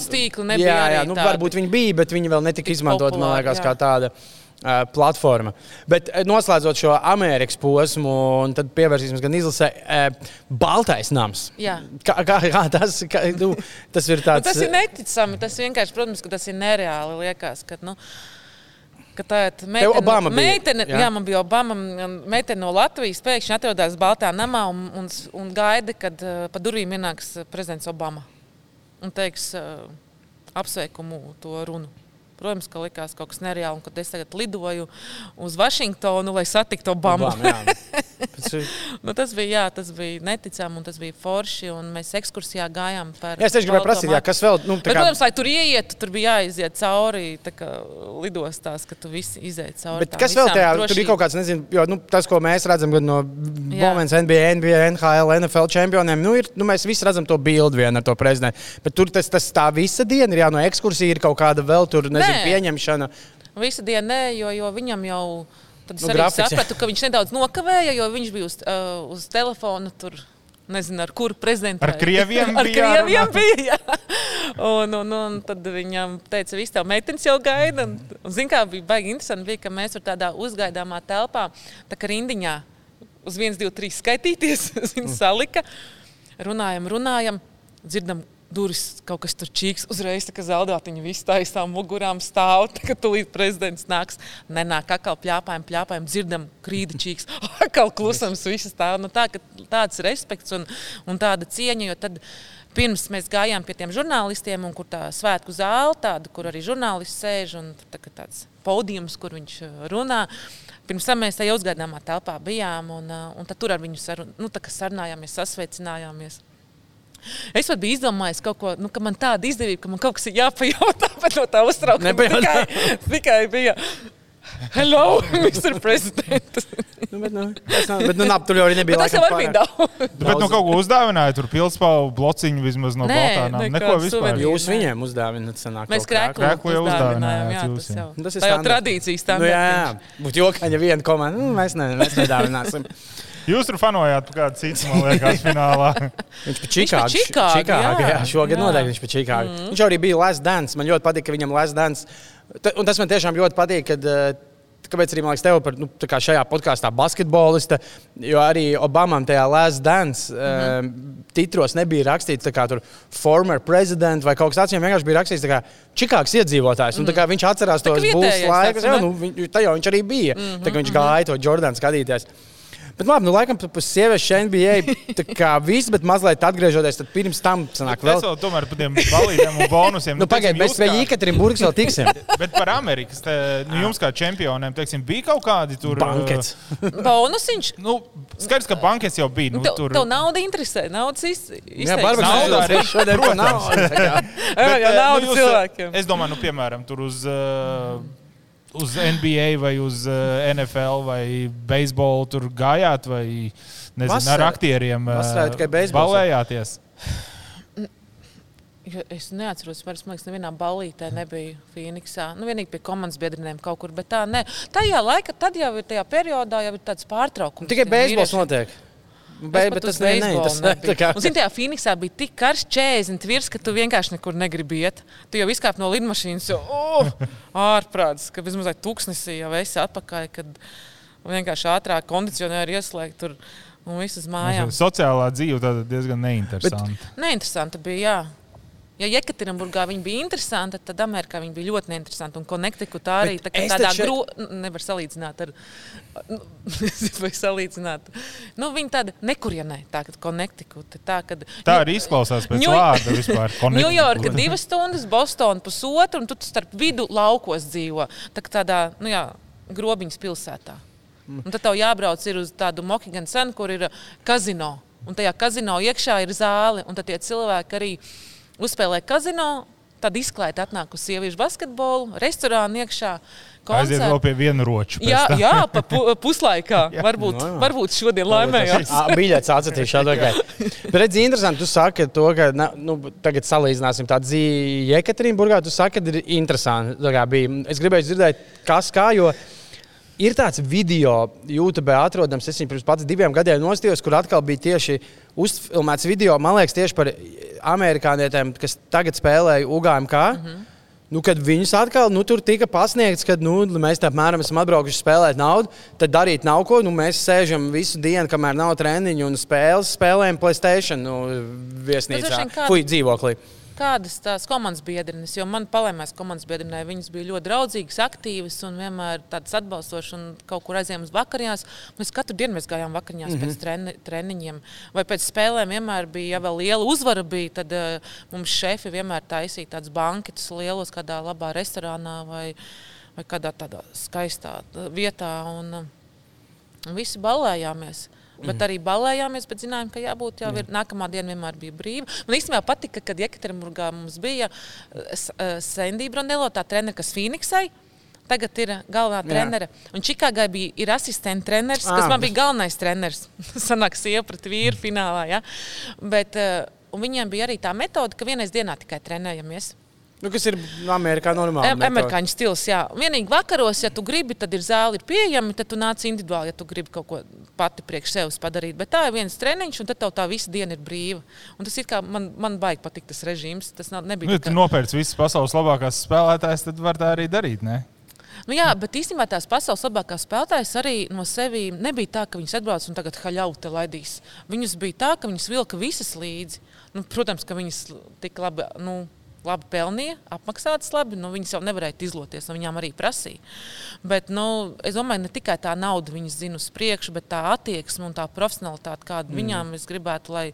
Jā, jā nu, varbūt viņi bija, bet viņi vēl netika izmantot, man liekas, jā. kā tāda. Uh, platforma. Bet noslēdzot šo Amerikas posmu, un tad pievērsīsimies gan izlasē, uh, Baltais nams. Jā. Kā, kā, kā tas, kā, nu, tas ir tāds? Nu, tas ir neticami. Tas vienkārši, protams, ka tas ir nereāli. Liekas, ka, nu, uh, ka tā meitene, Obama bija, meitene, jā. jā, man bija Obama, meitene no Latvijas, pēkšņi atradās Baltā namā un, un, un gaida, kad uh, pa durvīm ienāks prezidents Obama un teiks uh, apsveikumu to runu. Protams, ka likās kaut kas nereāls, un kad es tagad lidoju uz Vašingtonu, lai satiktu Obamu. Obama, nu, tas, bija, jā, tas bija neticami, un tas bija forši. Mēs ekskursijā gājām par. Jā, es gribēju prasīt, jā, kas vēl. Nu, Bet, kā... Protams, lai tur ieietu, tur bija jāiziet cauri lidostās, ka tu visi iziet cauri. Bet kas vēl tajā? Drošība. Tur ir kaut kāds, nezinu, jo nu, tas, ko mēs redzam no Bowmanas, NBA, NBA, NHL, NFL čempioniem, nu, ir, nu, mēs visi redzam to bildi vienu ar to prezidentu. Bet tur tas, tas tā visa diena ir jā, no ekskursija ir kaut kāda vēl tur. Nezinu, nezinu, pieņemšana. Visu dienu nē, jo, jo viņam jau. Tad es nu, arī grafiks, sapratu, ka viņš nedaudz nokavēja, jo viņš bija uz, uh, uz telefona. Tur, nezinu, ar kuru prezidentu. Ar krieviem ar bija. Krieviem bija un, un, un tad viņam teica, ka viss tev meitenes jau gaida. Un, un zin, kā bija baigi interesanti, bija, ka mēs tur tādā uzgaidāmā telpā, tā kā rindiņā uz 1, 2, 3 skaitīties, zin, salika. Runājam, runājam, dzirdam durvis kaut kas tur čīks, uzreiz tā kā zeltātiņa viss taisām mugurām stāv, tā, kad tūlīt prezidents nāks, nenāk atkal pļāpājam, pļāpājam, dzirdam krīda čīks, atkal klusams, viss stāv. Nu, tā, tāds respekts un, un tāda cieņa, jo tad pirms mēs gājām pie tiem žurnālistiem, un kur tā svētku zāle, tāda, kur arī žurnālists sēž, un tā, tāds podiums, kur viņš uh, runā. Pirms tam mēs tajā uzgaidāmā telpā bijām, un, uh, un tur ar viņu sarun, nu, sarunājāmies, sasveicinājāmies. Es pat biju izdomājis kaut ko, nu, ka man tāda izdevība, ka man kaut kas ir jāpajautā, bet no tā uztraukuma tikai, tikai bija. Hello, Mr. President. nu, bet, nu, nav, bet, nu, nav, tur jau nebija. Bet tas jau bija daudz. Bet, nu, kaut ko uzdāvināja, tur pilspālu blociņu vismaz no Baltānām. Neko vispār. Jūs viņiem uzdāvināt, sanāk. Mēs krēklu jau uzdāvinājām. Jā, tas jau. Tas ir tā jau tradīcijas tam. Nu, jā, jā. Būtu jokaņa viena komanda. Nu, mēs, ne, mēs nedāvināsim. Jūs tur fanojāt par kādu citu, man liekas, finālā. Viņš pa Čikāgu, Čikāgu. Čikāgu jā. šogad Jā. noteikti viņš pa Čikāgu. Mm. Viņš arī bija Last Dance. Man ļoti patīk, ka viņam Last Dance. Un tas man tiešām ļoti patīk, kad, eh, kāpēc arī man liekas, tev par nu, tā kā šajā podkāstā basketbolista, jo arī Obamam tajā Last Dance mm -hmm. titros nebija rakstīts kā tur former president vai kaut kas tāds. Viņam vienkārši bija rakstīts kā Čikāgas iedzīvotājs. Un, tā kā viņš atcerās tos būs laikus, ne? nu, tajā viņš arī bija. Mm -hmm. Tā kā viņš gāja to Jordānu skatīties. Bet, labi, nu, laikam, par sieviešu NBA tā kā viss, bet mazliet atgriežoties, tad pirms tam sanāk vēl. vēl tomēr par tiem balīdiem un bonusiem. Nu, Pagaidiet, mēs pie kā- Jēkabūras vēl tiksim. Bet par Amerikas, te, nu, jums kā čempioniem, teiksim, bija kaut kādi tur. Bankets. Bonusiņš. Nu, skaidrs, ka bankets jau bija. Nu, Tev, tur, tev nauda interesē. Naudas iz, Jā. Barbara, Naudā arī, šodien par naudu. tā kā. Jā, jā, eh, nauda cilvēkiem. Es domāju, nu, piemēram, tur uz, uh, uz NBA vai uz uh, NFL vai beisbolu tur gājāt vai nezinu, Vasarā- ar aktieriem uh, vasarā tikai beisbols. balējāties. Jo Es neatceros, vairs, man liekas, nevienā ballītē nebija Phoenixā. Nu, vienīgi pie komandas biedriem kaut kur, bet tā ne. Tajā laikā, tad jau ir tajā periodā, jau ir tāds pārtraukums. Tikai beisbols notiek. Es Bet uz tas ne, ne, kā. Un, zini, tajā Phoenixā bija tik karš 40 virs, ka tu vienkārši nekur negribi iet. Tu jau izkāp no lidmašīnas, jau oh, ārprāts, ka vismaz tūkstnesī jau esi atpakaļ, kad vienkārši ātrāk kondicionēri ieslēgt tur un viss uz mājām. Sociālā dzīve tāda diezgan neinteresanta. Neinteresanti bija. Jā. Ja Jekaterinburgā viņi bija interesanti, tad Amerikā viņi bija ļoti neinteresanti. Un Connecticut arī tā, tādā taču- grūtā nevar salīdzināt ar. Nu, vai salīdzināt? Nu, viņi tāda nekurienē, tā kā Connecticut. Tā, kad, Tā arī izklausās pēc New- vārda vispār. Ņujorka divas stundas, Bostonā pusotru, un tu starp vidu laukos dzīvo. Tā kā tādā nu jā, grobiņas pilsētā. Un tad tev jābrauc ir uz tādu Mokiganu cenu, kur ir uh, kazino. Un tajā kazino iekšā ir zāle, un tad tie cilvēki arī uzspēlē kazino. Tad izklāja atnāk uz sieviešu basketbolu, restorānu iekšā. Aiziet vēl koncertu. pie viena roča. Jā, tam. jā pa pu, puslaikā. varbūt, Nu, jā. varbūt šodien laimējās. Biļets šādu veidu. Bet redz, interesanti, tu saki to, ka nu, tagad salīdzināsim tādu dzīvi Jekaterinburgā. Tu saki, ka ir interesanti. tā kā bija. Es gribēju dzirdēt, kas kā, jo ir tāds video, YouTube atrodams, es viņu pirms pats diviem gadiem nostījos, kur atkal bija tieši uzfilmēts video, man liekas, tieši par amerikānietēm, kas tagad spēlēja UGMK. Mm -hmm. Nu, kad viņus atkal nu, tur tika pasniegts, ka nu, mēs tā apmēram esam atbraukuši spēlēt naudu, tad darīt nav ko. Nu, mēs sēžam visu dienu, kamēr nav treniņu un spēles, spēlējam Playstation nu, viesnīcā, kāda- fuj, dzīvoklī. Kādas tās komandas biedrenes, jo man palēmēs komandas biedrenē, viņas bija ļoti draudzīgas, aktīvas un vienmēr tādas atbalstošas un kaut kur aizējām uz vakariņās. Mēs katru dienu mēs gājām vakariņās mm -hmm. pēc treni, treniņiem vai pēc spēlēm. Vienmēr bija, ja vēl liela uzvara bija, tad uh, mums šefi vienmēr taisīja tādus banketus lielos kādā labā restorānā vai, vai kādā tādā skaistā uh, vietā. Un, uh, Un visi balējāmies. Bet Mhm. arī balējāmies, bet zinājām, ka jābūt jau ir, nākamā diena vienmēr bija brīva. Man īstenībā patika, kad Jekaterinburgā mums bija Sandija Brunello, tā trenere, kas Phoenixai. Tagad ir galvenā Jā. trenere. Un Čikāgai bija ir asistents treneris, kas Ah. man bija galvenais treneris. Sanāk, sieva pret vīru finālā. Ja? Bet, eh, un viņiem bija arī tā metode, ka vienreiz dienā tikai trenējamies. Nu, kas ir Amerikā normāli? Am- Amerikāņu stils, jā. Vienīgi vakaros, ja tu gribi, tad ir zāle ir pieejama, tad tu nāc individuāli, ja tu gribi kaut ko pati priekš sevis padarīt. Bet tā ir viens treniņš, un tad tev tā visa diena ir brīva. Un tas ir kā man, man baigi patīk tas režīms. Tas nav, nebija Nu, ja tu nopērci visas pasaules labākās spēlētājas, tad var tā arī darīt. Ne? Nu, jā, bet īstenībā tās pasaules labākās spēlētājas arī no sevis nebija tā, ka viņas atbrauc un tagad haļauta laidīs. Viņas bija tā, ka viņas vilka visas līdzi. Nu, protams, ka viņas tik labi. Nu, Labi pelnīja, apmaksātas labi. Nu, viņas jau nevarēja izloties, no viņām arī prasīja. Bet, nu, es domāju, ne tikai tā nauda viņas zina uz priekšu, bet tā attieksme un tā profesionalitāte, kāda mm. viņām es gribētu, lai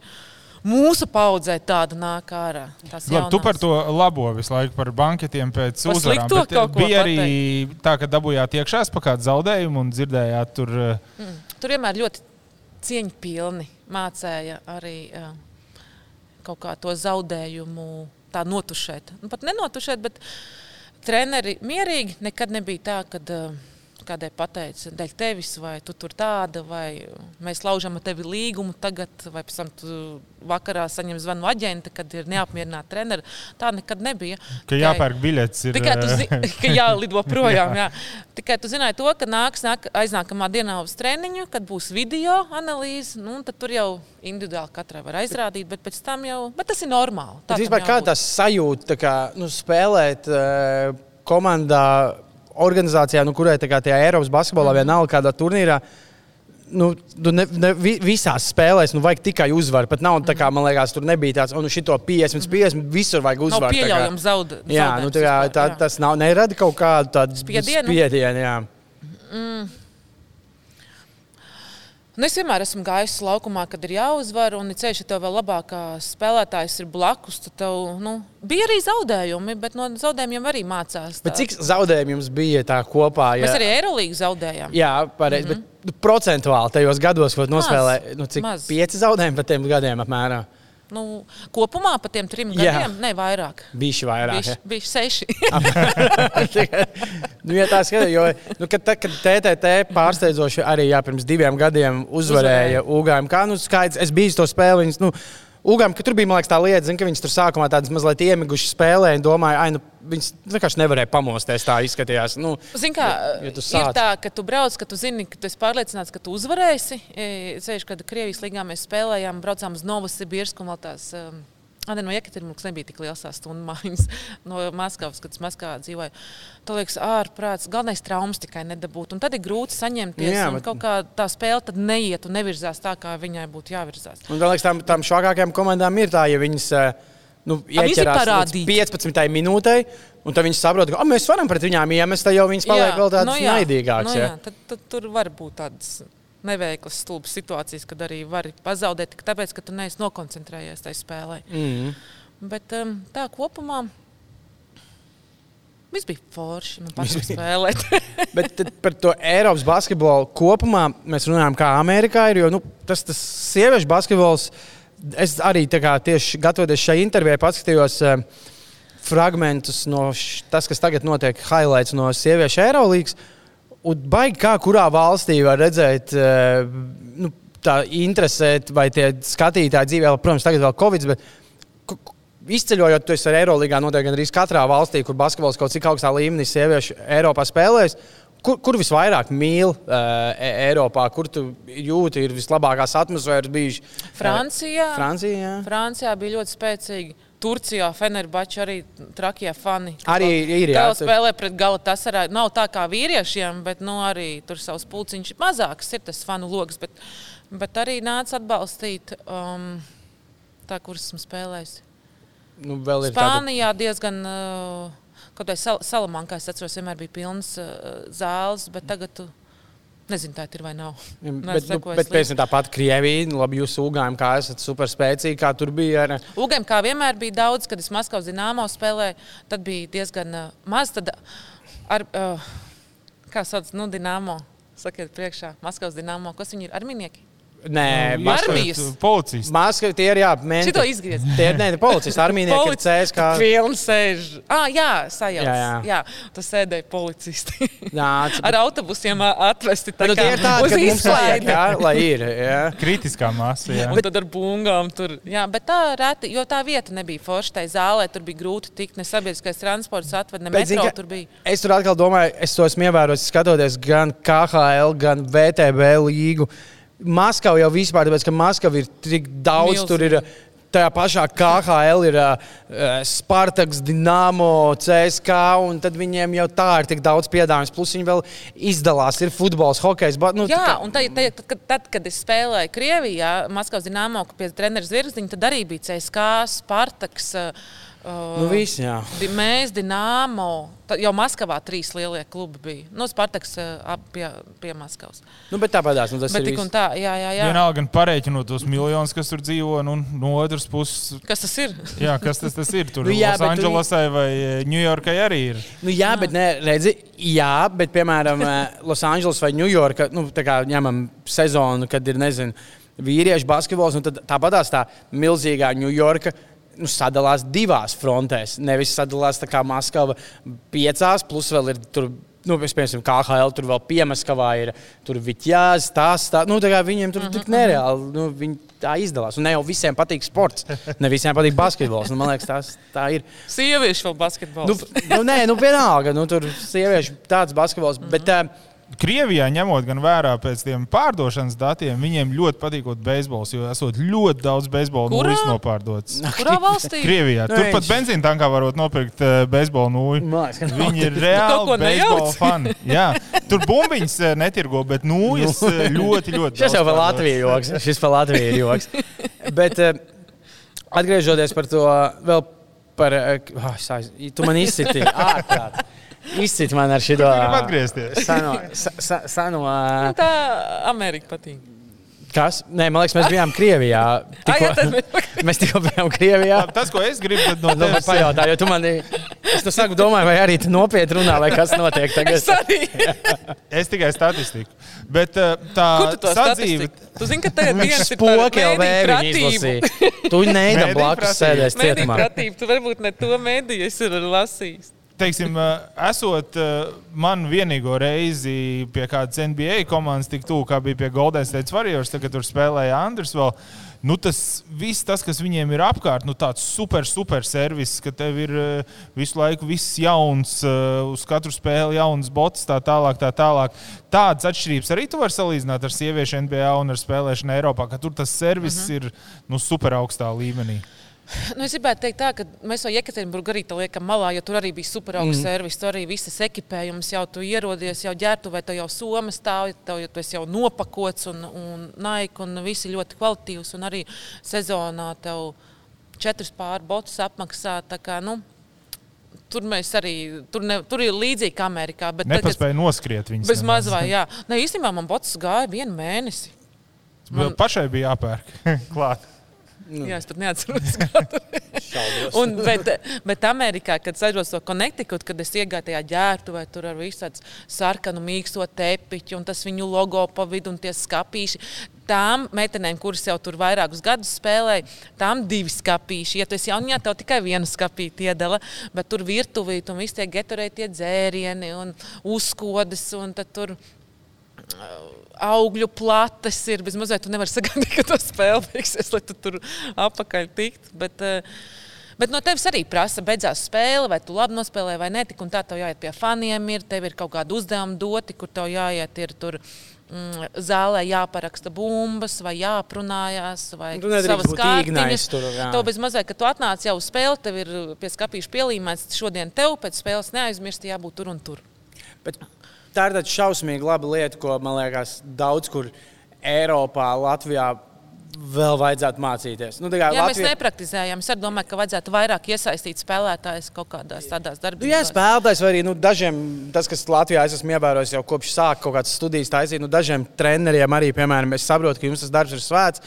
mūsu paudzē tāda nāk ārā. Labi, tu par to labo visu laiku, par banketiem pēc bet, eh, Bija arī tā, ka dabūjāt iekšā pa kādu zaudējumu un dzirdējāt tur. eh, Mm. Tur vienmēr ļoti cieņpilni mācīja arī uh, kaut kā to zaudējumu tā notušēt. Nu, pat nenotušēt, bet treneri mierīgi. Nekad nebija tā, ka uh, kādai pateica, dēļ tevis, vai tu tur tāda, vai mēs laužam ar tevi līgumu tagad, vai pēc tam tu vakarā saņem zvanu no aģenta, kad ir neapmierināti treneri. Tā nekad nebija. Ka jāpērk biļets. Ir... Tikai tu zini, ka jālido projām. jā. Tikai tu zināji to, ka nāks nāk, aiznākamā dienā uz treniņu, kad būs video analīze, nu, tad tur jau individuāli katrai var aizrādīt, bet pēc tam jau, bet tas ir normāli. Tā vispār kā tas sajūta, tā kā, nu, spēlēt uh, komandā organizācijā, nu, kurai kā tajā Eiropas basketbolā mm. vienalga kādā turnīrā. Nu, nu ne, ne, visās spēlēs nu, vajag tikai uzvaru. Pat nav tā, kā man liekas, tur nebija tāds, un šito 50, 50, visur vajag uzvaru. Nav pieļaujams zaud, jā, nu, tā kā, tā, tas nav, nerada kaut kādu tādu spiedienu. spiedienu jā. mm. Nu, es vienmēr esmu gājis laukumā, kad ir jāuzvar, un ceļš, ja tev vēl labākā spēlētājs ir blakus, tad tev nu, bija arī zaudējumi, bet no zaudējumiem arī mācās. Cik zaudējumi jums bija tā kopā? Ja... Mēs arī Eirolandu zaudējām. Jā, pareizi. Mm -hmm. Procentuāli tajos gados, kad nospēlēja, nu, pieci zaudējumi par tiem gadiem apmēram? Nu, kopumā par tiem trim gadiem, ne vairāk. Bija šī vairāk. Bija seši. nu, ja tā skatās, jo nu, kad, kad TTT pārsteidzoši arī jā, pirms diviem gadiem uzvarēja. Kā nu, skaidrs, es biju to spēli. Viņas, nu, Ugam, ka tur bija liekas, tā lieta, zin, ka viņas tur sākumā tādas mazliet iemigušas spēlē un domāja, ka nu, viņas vienkārši nevarēja pamosties. Tā izskatījās. Nu, Zin, kā, ja, ja ir tā, ka tu brauc, ka tu zini, ka tu esi pārliecināts, ka tu uzvarēsi. Ceļš, kad Krievijas līgā mēs spēlējām, braucām uz Novosibirsku un vēl tās. Um, Arī no Jekaterinburgas nebija tik liels tās stundu mājas no Maskavas, kad es Maskavā dzīvoju. Tā liekas, ārprāts, galvenais traumas tikai nedabūt. Un tad ir grūti saņemties. Jā, bet... Kaut kā tā spēle tad neiet un nevirzās tā, kā viņai būtu jāvirzās. Un, liekas, tām, tām švakākajām komandām ir tā, ja viņas nu, ieķerās 15 minūtei. Un tad viņi saprot, ka mēs varam pret viņām iemest, jau viņas paliek jā, vēl tādas nu, naidīgākas. Nu, jā, tad, tad tur var būt tādas neveiklas, stulbas situācijas, kad arī var pazaudēt, tāpēc, ka tu neesi nokoncentrējies tajā spēlē. Mm. Bet um, tā kopumā. Viss bija forši. Man patīk spēlēt. Bet par to Eiropas basketbolu kopumā mēs runājam, kā Amerikā ir. Jo nu, tas, tas sieviešu basketbols, es arī kā, tieši gatavoties šai intervijai, paskatījos uh, fragmentus no š, tas, kas tagad notiek, highlights no sieviešu Eirolandes. Un baigi kā kurā valstī var redzēt, eh, nu, tā interesēt, vai tie skatītāji dzīvē, protams, tagad vēl Covid. Bet, Izceļojot, tu esi ar Eirolandā, noteikti arī katrā valstī, kur basketbols kaut cik augstā līmenī sieviešu Eiropā spēlēs. Kur, kur visvairāk mīl uh, Eiropā, kur tu jūti, ir vislabākās atmosfēras bijušas? Francijā. Francijā, jā. Francijā bija ļoti spēcīgi. Turcijā Fenerbačs arī trakie fani. Arī ir. Jā, tur spēlē pret gala tas arī nav tā kā vīriešiem, bet nu, arī tur savs pulciņš mazāks ir tas fanu lokus. Bet, bet arī nāca atbalstīt um, tā, kuras esmu spēlējis. Nu, Spānijā tāda... diezgan. Uh, Kaut Sal Salamankā, es atceros, vienmēr bija pilns uh, zāles, bet tagad. Tu, Nezinu, tā ir vai nav. Ja, bet, nu, bet pēc tam tāpat Krievija, nu, labi, jūs ugājām, kā esat super spēcīgi, kā tur bija. Ar... Ugājām, kā vienmēr bija daudz, kad es Maskavas dīnāmo spēlēju, tad bija diezgan uh, maz. Tad ar, uh, kā sauc, nu, dīnāmo, sakiet priekšā, Maskavas dīnāmo, kas viņi ir, arminieki? Nē, nu, armijas policists. Maska, tie ir jā, mēneši. Šito izgriez. Tie ir, nē, policisti, armijnieki Polici... ir CSK. Pilni sēž. Ah, jā, sajauc. Jā, jā. jā tu sēdēji policisti. jā, cip... Ar autobusiem atvesti tā nu, kā tādi, uz izklaidi. Jā, lai ir. Jā. Kritiskā masa, jā. Un tad ar bungām tur. Jā, bet tā reti, jo tā vieta nebija forša tai zālē, tur bija grūti tikt, ne sabiedriskais transports atved, ne bet, metro zin, tur bija. Es tur atkal domāju, es to esmu ievērojis skatoties gan KHL, gan VTB līgu. Maskava jau vispār, tāpēc, ka Maskava ir tik daudz, Milzīgi. tur ir tajā pašā KHL ir uh, Spartaks, Dienāmo, CSK, un tad viņiem jau tā ir tik daudz piedāvājums. Plus viņi vēl izdalās, ir futbols, hokejs. Bet, nu, Jā, kā... un tad, tad, tad, tad, kad es spēlēju Krievijā, Maskavas Dienāmo, pie treneris Zvirziņa, tad arī bija CSK, Spartaks. Uh, Uh, nu, visi, jā. mēs, Dienāmo, jau Maskavā trīs lielie klubi bija. Nu, Spartaks uh, pie, pie Maskavas. Nu, bet tāpatās, nu, tas bet ir. Tā, jā, jā, jā. Vienalga, gan pareiķinot tos miljonus, kas tur dzīvo, nu, no otras puses. Kas tas ir? jā, kas tas, tas ir? Tur nu, jā, Losandželosai tu... vai Ņujorkai arī ir. Nu, jā, jā, bet ne, redzi, jā, bet piemēram Losandželos vai Ņujorka, nu, tā kā ņemam sezonu, kad ir, nezinu, vīriešu basketbols, un tad tāpatās tā milzīgā Ņujorka nu, sadalās divās frontēs. Nevis sadalās tā kā Maskava piecās, plus vēl ir tur nu, piemēram, KHL tur vēl piemaskavā ir tur Vitjāns, tās, tā, nu, viņiem tur tik nereāli, nu, viņi tā izdalās. Un ne jau visiem patīk sports, ne visiem patīk basketbols. Nu, man liekas, tās, tā ir. Sieviešu vēl basketbols. Nu, nu, nē, nu, vienalga, nu, tur sieviešu tāds basketbols. Bet, uh, Krievijā, ņemot gan vērā pēc tiem pārdošanas datiem, viņiem ļoti patīkot beisbols, jo esot ļoti daudz beisbola nūjas nopārdots. Kurā valstī? Krievijā. Nu, Turpat benzīna tankā varot nopirkt uh, beisbola nūju. Viņi ir reāli beisbola fani. Jā. Tur bumbiņas eh, netirgo, bet nūjas eh, ļoti, ļoti. Šis jau daudz par. Latviju joks. Šis par Latviju ir joks. Bet atgriežoties par to vēl par. Oh, sāc, tu man izsiti ārprāt. Izciti man ar šo. Seno, sa, seno, uh, Tā Amerika patīk. kas? Nē, man liekas, mēs bijām Krievijā. Ah, jā, Tikko, mēs- mēs tikko bijām Krievijā. Tas, ko es gribu tad no Nu, tevis pajautā, jo tu man, es nu saku, domāju, vai arī tu nopietni runā, vai kas notiek tagad. Es arī. Es tikai statistiku. Bet uh, tā tu to sadzīve. Tu zini, ka tagad viens ir par spoki jau vēju izlasīja. Tu neidam blakus sēdēs cietumā. Tu varbūt ne to mēdīju esi lasījis. Teiksim, uh, esot uh, man vienīgo reizi pie kādas NBA komandas, tik tuvu kā bija pie Golden State Warriors, tagad tur spēlēja Andris. Vēl. Nu, tas viss, tas, kas viņiem ir apkārt, nu, tāds super, super servis, ka tev ir uh, visu laiku viss jauns, uz katru spēli jauns bots, tā tālāk, tā tālāk. Tādas atšķirības arī tu vari salīdzināt ar sieviešu NBA un ar spēlēšanu Eiropā, ka tur tas servis mm -hmm. ir nu, super augstā līmenī. Nu, es gribētu teikt, tā, ka mēs jau Jekaterinburgā arī tā liekam malā, jo tur arī bija superaugsts mm. servis. Tur arī visas ekipējums jau tu ierodies, jau ģērbtu, vai tev jau soma stāv, tev jau jau nopakots un, un naik, un visi ļoti kvalitīvs. Un arī sezonā tev četrus pārbotus apmaksā. Kā, nu, tur mēs arī, tur, ne, tur ir līdzīgi kā Amerikā. Bet Nepaspēja noskriet viņus. Bez nemaz. maz vai jā. Nē, īstenībā man bots gāja vienu mēnesi. Man... Pašai bija jāpērk klāt. Nu. Jā, es pat neatceros. Un, bet, bet Amerikā, kad aizbraucu to Connecticut, kad es iegāju tajā ģērbtuvē, tur ar visu tādu sarkanu, mīksto tepiņu, un tas viņu logo pa vidu un tie skāpīši. Tām meitenēm, kuras jau tur vairākus gadus spēlēja, tām divi skāpīši. Ja tu esi jauniņā, tev tikai viena skāpīte iedala, bet tur virtuvī un visi tie geturētie dzērieni un uzkodas. Un tad tur augļu plates ir. Bez mazliet tu nevari sagaidīt, ka to spēle beigsies, lai tu tur apakaļ tiktu. Bet, uh, Bet no tevis arī prasa, beidzās spēle, vai tu labi nospēlēji vai nē. Un tā tev jāiet pie faniem, ir, tev ir kaut kāda uzdevuma doti, kur tev jāiet. Ir, tur, mm, Zālē jāparaksta bumbas, vai jāprunājās, vai nedrīkst savas jā. Tev bez mazliet, kad tu atnāc jau uz spēli, tev ir pie skāpīša pielīmēts. Šodien tev pēc spēles neaizmirst, jābūt tur un tur. Bet tā ir tāda šausmīga laba lieta, ko man liekas, daudz kur Eiropā, Latvijā vēl vajadzētu mācīties. Nu, kā Jā, mēs Latvija- nepraktizējam. Es arī domāju, ka vajadzētu vairāk iesaistīt spēlētājus kaut kādās tādās Nu, darbībās. jā, spēlētājs vai arī nu, dažiem, tas, kas Latvijā es esmu ievērojis jau kopš sāka kaut kādas studijas taisīt, nu, dažiem treneriem arī, piemēram, es saprotu, ka jums tas darbs ir svēts,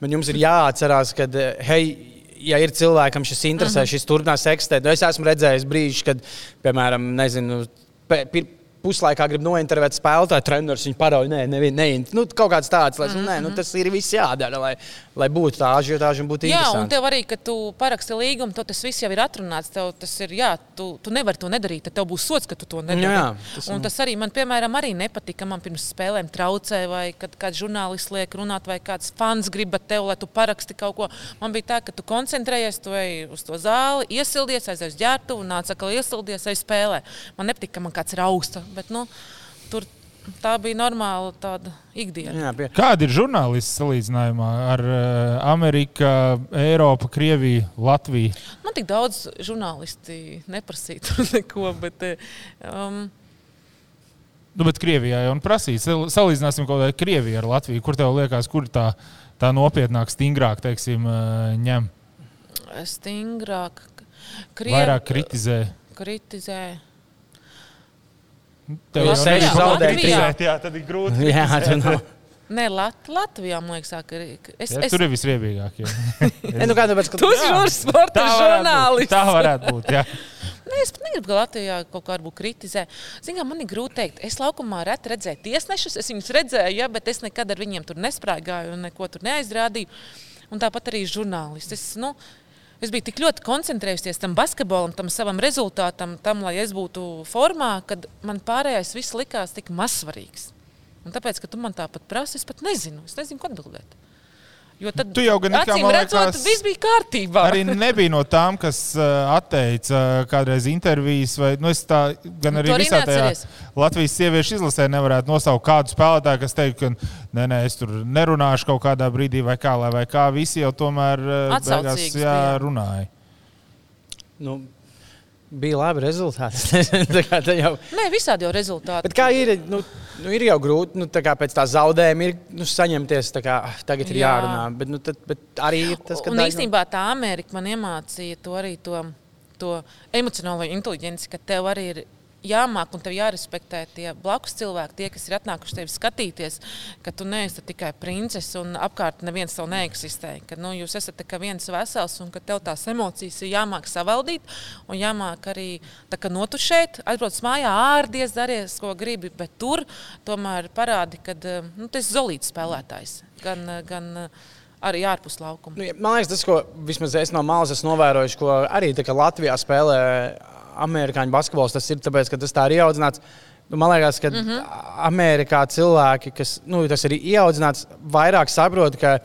bet jums ir jāatcerās, ka, hei, ja ir cilvēkam šis interesē, uh -huh. šis turpinās eksistēt, nu, es esmu redzējis brīžus, kad, piemēram, nezinu, pir, puslaikā grib nointervēt spēlētāju, treneris viņu parauga. Nē, ne, ne, nu, kaut kāds tāds, lai, mm -hmm. nē, nu, tas ir viss jādara, lai, lai būtu tā ažiotāža un būtu Jā, un tev arī, kad tu paraksti līgumu, to tas viss jau ir atrunāts. Tev tas ir, jā, tu, tu nevari to nedarīt, tad tev būs sots, ka tu to nedari. Jā, tas un tas arī man, piemēram, arī nepatika. Man pirms spēlēm traucēja, vai kad kāds žurnālists liek runāt, vai kāds fans grib ar tevi, lai tu paraksti kaut ko. Man bija tā, ka tu koncentrējies, tu ej uz to zāli, iesildies, aizies uz ģērbtuvi, nāc atkal iesildies, ej spēlē. Man nepatika, ka man kāds rausta, bet nu, tur tā bija normāla tāda ikdiena. Jā, pie, Kāda ir žurnālists salīdzinājumā ar uh, Ameriku, Eiropu, Krieviju, Latviju? Man tik daudz žurnālisti neprasīja neko, bet eh, um, Nu, bet Krievijā jau prasīja. Sal- Salīdzināsim kaut kādā Krieviju ar Latviju. Kur tev liekas, kur tā, tā nopietnāk, stingrāk teiksim, uh, ņem? stingrāk. Vairāk kritizē. kritizē. Tev jau seši kritizēt, Jā, tad ir grūti. jā, tu nav. Nē, Lat Latvijā man liekas, ka es, Ja, es, tur ir visriebīgāk. Nē, nu, kā, tāpēc, ka, Tu esi Jā. žurnālists, sporta Tā žurnālists. Tā varētu būt. Jā. Nē, es pat negribu, ka Latvijā kaut kā varbūt kritizē. Zinām, man ir grūti pateikt, es laukumā reti redzēju tiesnešus, es viņus redzēju, ja, bet es nekad ar viņiem tur nesprāgāju un neko tur neaizrādīju. Un tāpat arī žurnālisti. Es, nu, Es biju tik ļoti koncentrējusies tam basketbolam, tam savam rezultātam, tam, lai es būtu formā, kad man pārējais viss likās tik mazsvarīgs. Un tāpēc, ka tu man tāpat prasi, es pat nezinu, es nezinu, ko atbildēt. Jo tad, Tu jau gan acīm redzot, liekas, viss bija kārtībā. Arī nebija no tām, kas uh, atteica uh, kādreiz intervijas, vai nu, es tā gan Nu, arī arī visā tajā. Latvijas sieviešu izlasē nevarētu nosaukt kādu spēlētāju, kas teikt, ka nē, nē, es tur nerunāšu kaut kādā brīdī, vai kā, lai, vai kā. Visi jau tomēr Atsaucīgs beigās, jā, runāja. Nu, bija labi rezultāti. Nē, visādi jau rezultāti. Bet kā ir, nu, nu, ir jau grūti nu, tā pēc tā zaudējuma ir, nu, saņemties. Kā, ah, tagad ir Jā. jārunā. Bet, nu, tad, bet arī tas, ka Un no- īstenībā tā Amerika man iemācīja to arī to, to emocionālo inteligenci, ka tev arī ir jāmāk un tev jārespektē tie blakus cilvēki, tie, kas ir atnākuši tevi skatīties, ka tu neesi tikai princis un apkārt neviens tev neeksistē. Ka nu, jūs esat tikai viens vesels un ka tev tās emocijas ir jāmāk savaldīt un jāmāk arī kā notušēt, aizbrauc mājā, ārdies, daries, ko gribi, bet tur tomēr parādi, ka nu, tas ir zolīts spēlētājs. Gan, gan arī ārpus laukuma. Nu, man liekas, tas, ko vismaz es no malas esmu novērojis, ko arī Latvijā spēlē amerikāņu basketbols, tas ir tāpēc, ka tas tā ir ieaudzināts. Nu, Man liekas, ka mm. -hmm. Amerikā cilvēki, kas nu, tas ir ieaudzināts, vairāk saprot, ka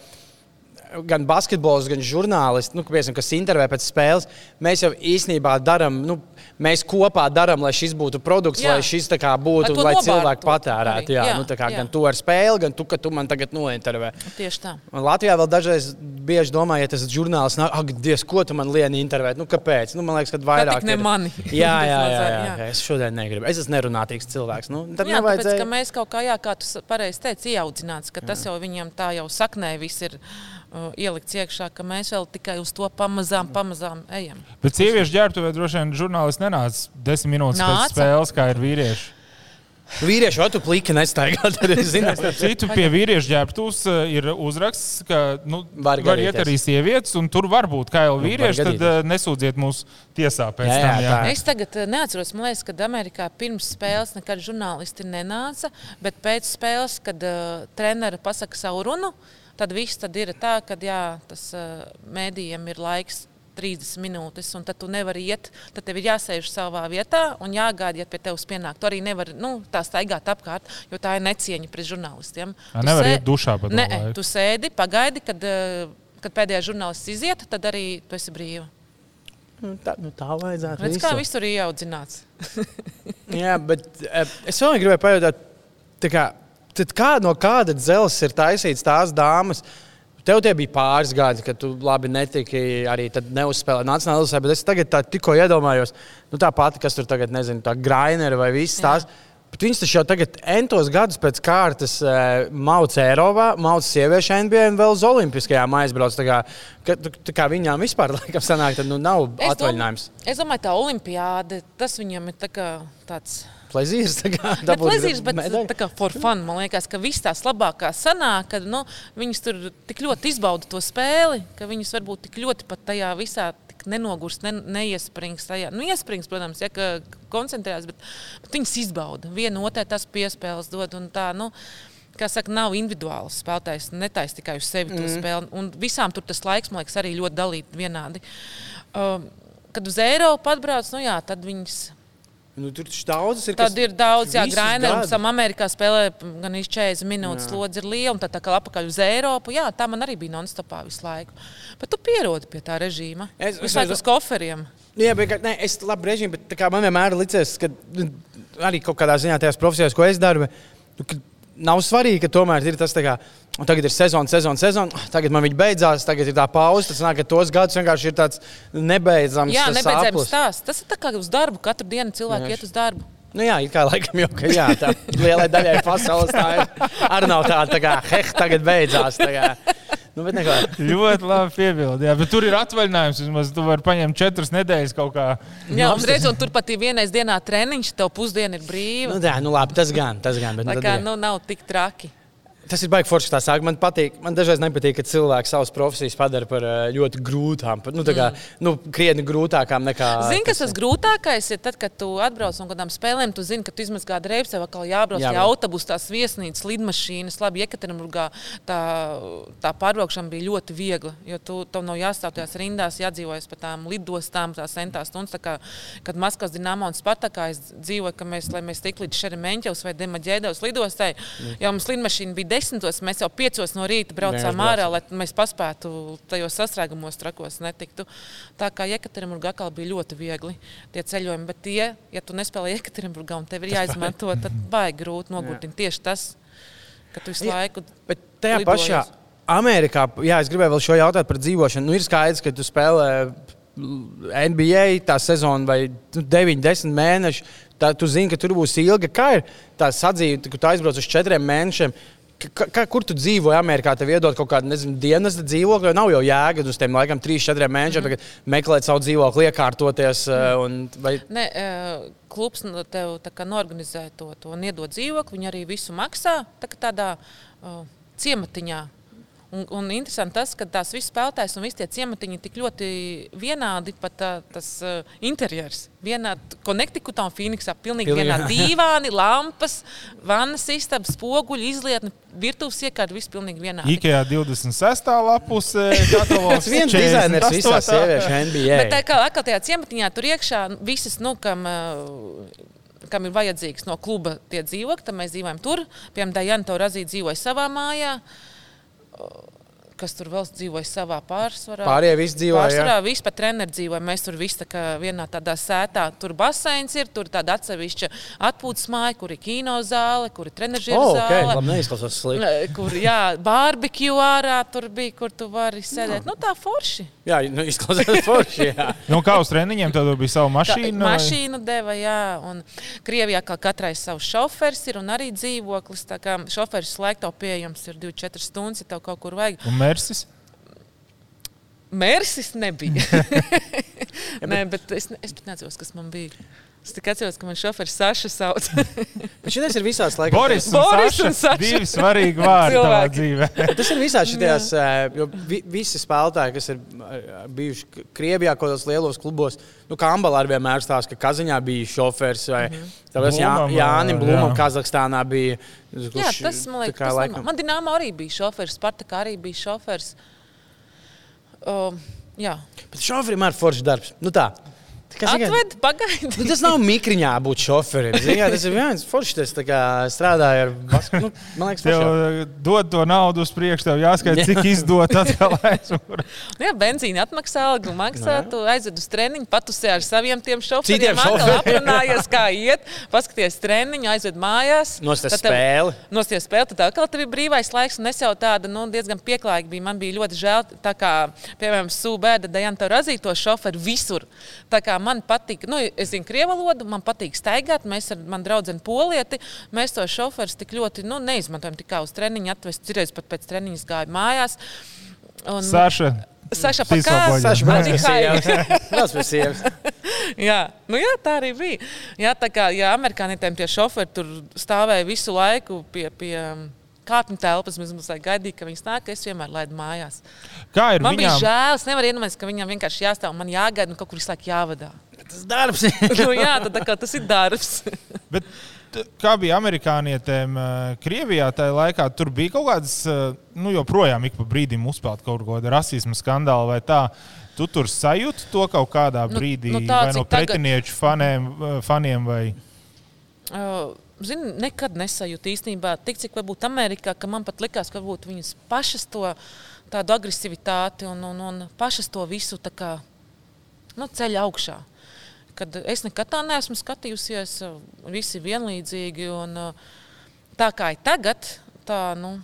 gan basketbols, gan žurnālisti, nu, piemēram, kas intervē pēc spēles, mēs jau īstenībā darām, nu, mēs kopā darām, lai šis būtu produkts, Jā. jā. lai šis tā kā būtu, Lai lai cilvēki patērētu. Jā, Jā, nu, tā kā, jā. gan tu ar spēli, gan tu, ka tu man tagad nointervē. Tieši tā. Un Latvijā vēl dažreiz bieži domā, ja tas žurnālists nāk, ak, Dievs, ko tu man lieni intervēt? Nu, kāpēc? Nu, man liekas, ka vairāk ne ir- mani. Jā, jā, jā, jā, jā. jā. Es šodien negribu. Es esmu nerunātīgs cilvēks. Nu, tad Jā, tāpēc, nevajadzēja. ka mēs kaut kā, jā, kā tu pareizi teici, ieaudzināts, ka tas jau viņam tā jau saknē viss ir uh, ielikts iekšā, ka mēs vēl tikai uz to pamazām, pamazām ejam. Bet sieviešu ģērbtuvē droši vien žurnālists nenāca desmit minūtes pēc Nāca. spēles, kā ir vīrieši. Vīrieši, vai tu plīgi nestaigā? Tad Citu pie vīriešu ģērbtuves ir uzraksts, ka nu, Var var iet arī sievietes, un tur var būt kā jau Nu, vīrieši. Tad gadīties. eh, nesūdziet mūs tiesā pēc Jā, jā, tam. Jā. tā. Es tagad neatceros, man liekas, ka Amerikā pirms spēles nekad žurnālisti nenāca, bet pēc spēles, kad uh, treneris pasaka savu runu, tad viss tad ir tā, ka jā, tas mēdījiem ir laiks. 30 minūtes, un tad tu nevari iet. Tad tev ir jāsēž savā vietā un jāgaida, ja pie tevis pienāk. Tu arī nevari nu, tā staigāt apkārt, jo tā ir necieņa pret žurnālistiem. Ā, Tu nevar sē- iet dušā to Nē, tu sēdi, pagaidi, kad, kad pēdējais žurnālists iziet, tad arī tu esi brīva. nu, tā, nu, tā vajadzētu. Redz, visu. kā viss tur ir ieaudzināts. Jā, bet es vēl gribēju pajautāt, tā kā, tad kā, no kāda dzelzs ir taisīts tās dāmas? Tev tie bija pāris gadi, kad tu labi netiki arī neuzspēlēji Nacionālajā līnijā, bet es tagad tā tikko iedomājos, nu, tā pati, kas tur tagad, nezinu, tā grainera vai viss tās. Bet viņas taču jau tagad entos gadus pēc kārtas e, mauc Eiropā, mauc sieviešu NBA un vēl uz Olimpiskajām aizbrauc. Tā kā, ka, tā kā viņām vispār laikam sanāk, tad nu, nav Es atvaļinājums. Dom, es domāju, tā olimpiāda, tas viņam ir tā kā tāds. Plezīrs, tā kā Ne dabūt plezīrs, bet medaļu. tā kā for fun. Man liekas, ka viss tās labākās sanāk, kad nu, viņas tur tik ļoti izbauda to spēli, ka viņas varbūt tik ļoti pat tajā visā nenogurst, ne, neiesprings tajā. Nu, iesprings, protams, ja, koncentrējas, bet, bet viņas izbauda. Viena otrai tas piespēles dod un tā. Nu, Kā saka, nav individuāls spēlētājs, netaisa tikai uz sevi to mm. spēli. Un visām tur tas laiks, man liekas, arī ļoti dalīts vienādi. Um, kad uz Eiropu atbrauc, nu jā, tad viņas Nu, tur taču daudzas ir. Tad ir daudz, jā. Tam Amerikā spēlē gan 40 minūtes, slodzi ir liela, un tad tā kā apakaļ uz Eiropu. Jā, tā man arī bija non-stopā visu laiku. Bet tu pierodi pie tā režīma. Es- Es es visu laiku redzu- uz koferiem. Nu, Jā, bet, ne, es labi režīmu, bet man vienmēr licies, ka nu, arī kaut kādā ziņā tajās profesijās, ko es daru, nu, ka nav svarīgi, ka tomēr ir tas, tā kā, un tagad ir sezona, sezona, sezona, tagad man viņa beidzās, tagad ir tā pauze. Tas nāk, ka tos gadus vienkārši ir tāds nebeidzams. Jā, tas nebeidzams stāsts. Tas ir tā kā uz darbu. Katru dienu cilvēki Jā, iet uz darbu. Nu, jā, it kā laikam jau ka, jā, tā lielai daļai pasaules tā ir. Arī nav tāda, tā kā, heh, tagad beidzās. tā kā. Nu. Ļoti labi piebildi. Jā, bet tur ir atvaļinājums. Vismaz tu vari paņemt četras nedēļas kaut kā. Jā, un redz, un tur pat ir vienais dienā treniņš, tev pusdiena ir brīva. Nu, tā, nu, labi, tas gan, tas gan. Bet, Tā nu, kā tad, nu, nav tik traki. Tas ir baigi forši. Sāk. Man patīk, man dažreiz nepatīk, ka cilvēki savas profesijas padara par eh, ļoti grūtām, par, nu, kā, mm. nu, krietni grūtākām nekā. Zini, kas tas grūtākais ir tad, kad tu atbrauc no kādām spēlēm, tu zini, ka tu izmazgā drēbes, tev atkal jābrauc pie autobusa, tās viesnīcas, lidmašīnas. Labi, Jekaterinburgā tā, tā pārbraukšana bija ļoti viegla, jo tu tam nav jāstāv tajās rindās, jādzīvojas pa tām lidostām, tās centās stundas. Tā kā, kad Maskavas Dienāmā un Spartakā es dzīvoju, ka mēs, lai mēs tik līdz Šeremeņķevs vai Demaģēdevs lidostai, mm. jau mums lidmašīna bija desmitos, mēs jau piecos no rīta braucām ārā, lai mēs paspētu tajos sastrēgumos trakos netiktu. Tā kā Jekaterinburgā bija ļoti viegli tie ceļojumi, bet tie, ja tu nespēlē Jekaterinburgā un tev ir jāizmanto, tad baigi grūti nogurtini tieši tas, ka tu visu laiku. Bet tajā lidojies. pašā Amerikā, jā, es gribēju vēl šo jautāt par dzīvošanu. Nu, ir skaidrs, ka tu spēlē NBA tā sezona vai 9, 10 mēneši. Tā, tu zini, ka tur būs ilga. Kā ir tā sadzīve, kad tu aizbrauc uz četriem mēnešiem? Kā, kur tu dzīvoji Amerikā? Tev iedod kaut kādu nezinu, dienas dzīvokli, jo nav jau jēga uz tiem laikam, 3-4 mēnešiem mm. meklēt savu dzīvokli, iekārtoties. Mm. Vai... Ne, klubs tev tā norganizē to, to un iedod dzīvokli. Viņi arī visu maksā tā tādā uh, ciematiņā. Un, un interesanti tas, ka tās visas spēlētājas un visi tie ciematiņi ir tik ļoti vienādi, pat tā, tas uh, interjers. Vienā konektikutā un Phoenixā pilnīgi Pilnīgi. vienādi dīvāni, lampas, vannas istabas, spoguļi, izlietni, virtuves iekārta, viss pilnīgi vienādi. IKEA 26. lapusē, tas viens dizainers visās sieviešu NBA. Bet tā kā atkal tajā ciematiņā tur iekšā visas, nu, kam, uh, kam ir vajadzīgs no kluba tie dzīvokļi, tad mēs dzīvojam tur. Piemēram, Dajana Taurazī dzīvoja savā mājā. Kas tur vēl dzīvoja savā pārsvarā. Pārējie visi dzīvoja. Pārsvarā visi pat treneri dzīvoja. Mēs tur visi tā vienā tādā sētā. Tur baseins ir, tur tāda atsevišķa atpūtas māja, kur ir kino zāle, kur ir trenižera oh, zāle. Okay. Labi, neizklausās slikti. Kur, jā, barbekju ārā tur bija, kur tu vari sēdēt. No. Nu, tā forši. Jā, nu, izklausās forši. nu, kā uz treniņiem, tad bija sava mašīna? Tā, mašīnu deva, jā. Un Krievijā kā katrai savs šofers ir un arī dzīvoklis. Tā kā šoferis slēgto pieejams ir 24 stundas, ja tev kaut kur vajag. Un Mersis? Mērsis nebija. Nē, bet es, es pat neatceros, kas man bija. Es tikai atceros, ka man šoferis Saša sauc. šis ir visās laikos. Boris un, Boris un Saša. Divi svarīgi vārdi savā dzīvē. Tas ir visās šajās, jo vi, visi spēlētāji, kas ir bijuši Krievijā, kaut kādos lielos klubos, nu, kā Ambalā vienmēr stāsta, ka Kazaņā bija šoferis vai mm -hmm. tāpēc Jā, Jānim Blumam jā. Kazahstānā bija. Kurš, jā, tas man liekas, tas laikam... man Dināmā arī bija šoferis, Spartakā arī bija šoferis. Uh, jā. Bet šoferim ir foršs darbs. Nu tā. Atved, pagaidi. Nu, tas nav mikriņā būt šoferim. Zin, tas ir viens foršs. Tas strādāja ar basku. Nu, man liekas, tev uh, dod to naudu uz priekšu, tev jāskaita, cik izdot atkal aizmūri. nu, jā, benzīna atmaksā, algu maksā, tu aizved uz treniņu, patusē ar saviem tiem šoferiem. Citiem šoferiem. Aprunājies, kā iet, paskaties treniņu, aizved mājās. Nosties spēli. Nosties spēli, tad atkal tev ir brīvais laiks, un es jau tāda, nu, diezgan pieklājīga biju. Man bija ļoti žēl, tā kā, piemēram, Sūbēda, Dejanta Razīto šoferu visur. Tā kā man patīk, nu, es zinu krievu valodu, man patīk staigāt. Mēs ar mani draugu polieti, mēs to šoferus tik ļoti nu, neizmantojam tikai uz treniņu atvest. Citreiz pat pēc treniņas gāju mājās. Un, Saša. Saša pakāpē. Saša sievas. jā, nu jā, tā arī bija. Jā, tā kā jā, amerikāņiem tie šoferi tur stāvēja visu laiku pie. pie kāpņu telpas. Mēs mums gaidījām, ka viņas nāk, es vienmēr laidu mājās. Kā ir? Man viņām... bija žēl, es nevaru iedomāties, ka viņam vienkārši jāstāv un man jāgaida un kaut kur visu laiku jāvadā. Tas darbs. nu, jā, tad, tas ir darbs. Bet, kā bija amerikānietēm Krievijā tajā laikā? Tur bija kaut kādas, nu, joprojām ik pa brīdim uzspēlēt kaut kāda rasisma skandāla vai tā. Tu tur sajūti to kaut kādā nu, brīdī, nu, nu tā, vai no pretinieku tagad... faniem, faniem vai? Uh, zinu, nekad nesajūtu īstenībā tik, cik varbūt Amerikā, ka man pat likās, ka varbūt viņas pašas to tādu agresivitāti un, un, un pašas to visu kā, nu, ceļ augšā. Kad es nekad tā neesmu skatījusies, visi vienlīdzīgi. Un, tā kā ir tagad, tā, nu,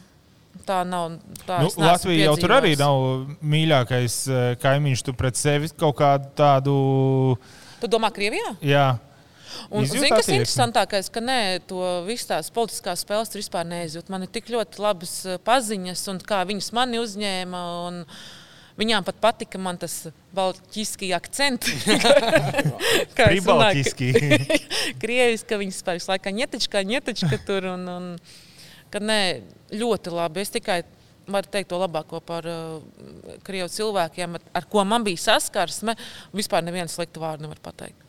tā nav. Tā nu, Latvija jau tur arī nav mīļākais eh, kaimiņš. Tu pret sevi kaut kādu tādu. Tu domā, Krievijā? Jā. Un, zini, kas ir interesantākais, ka nē, to visas tās politiskās spēles vispār neizjūt. Man ir tik ļoti labas eh, paziņas, un kā viņas mani uzņēma. Un, Viņām pat patika man tas baltiski akcents. kā jau minēju, krieviski, ka viņas visu laiku ņetičkā, ņetičkā tur. Un, un, ka nē, ļoti labi. Es tikai varu teikt to labāko par uh, krievu cilvēkiem, ar ko man bija saskarsme. Vispār nevienu sliktu vārdu nevar pateikt.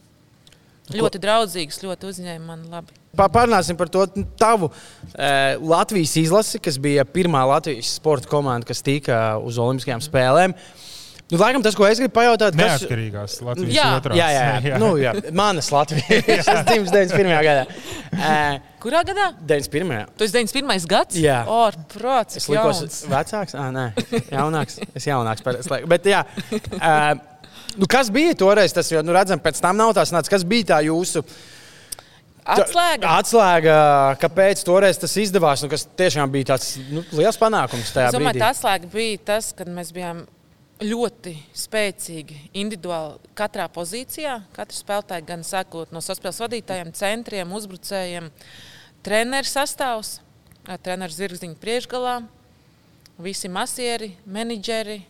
Ļoti draudzīgs, ļoti uzņēma man labi. Pārunāsim par to tavu e, Latvijas izlasi, kas bija pirmā Latvijas sporta komanda, kas tika uz Olimpiskajām spēlēm. Nu, laikam tas, ko es gribu pajautāt, ir neatkarīgās Latvijas jā. otrās. Jā, jā, jā. jā. Nu, jā. manas Latvijas. es dzimis 91. gadā. E, Kurā gadā? 91. Tu esi 91. gads? Jā, ārprāts. Es likos jauns. vecāks, ah, nē, jaunāks. Es jaunāks. Bet, jā. Uh, Nu, kas bija toreiz? Tas jau nu, redzam, pēc tam nav tās nācis. Kas bija tā jūsu? Atslēga. Atslēga, kāpēc toreiz tas izdevās, un kas tiešām bija tāds nu, liels panākums tajā es domāju, brīdī? Atslēga bija tas, kad mēs bijām ļoti spēcīgi individuāli katrā pozīcijā. Katra spēlētāja, gan sākot no saspēles vadītājiem, centriem, uzbrucējiem, treneru sastāvs, treneru zirgziņu priekšgalā, visi masieri, menedžeri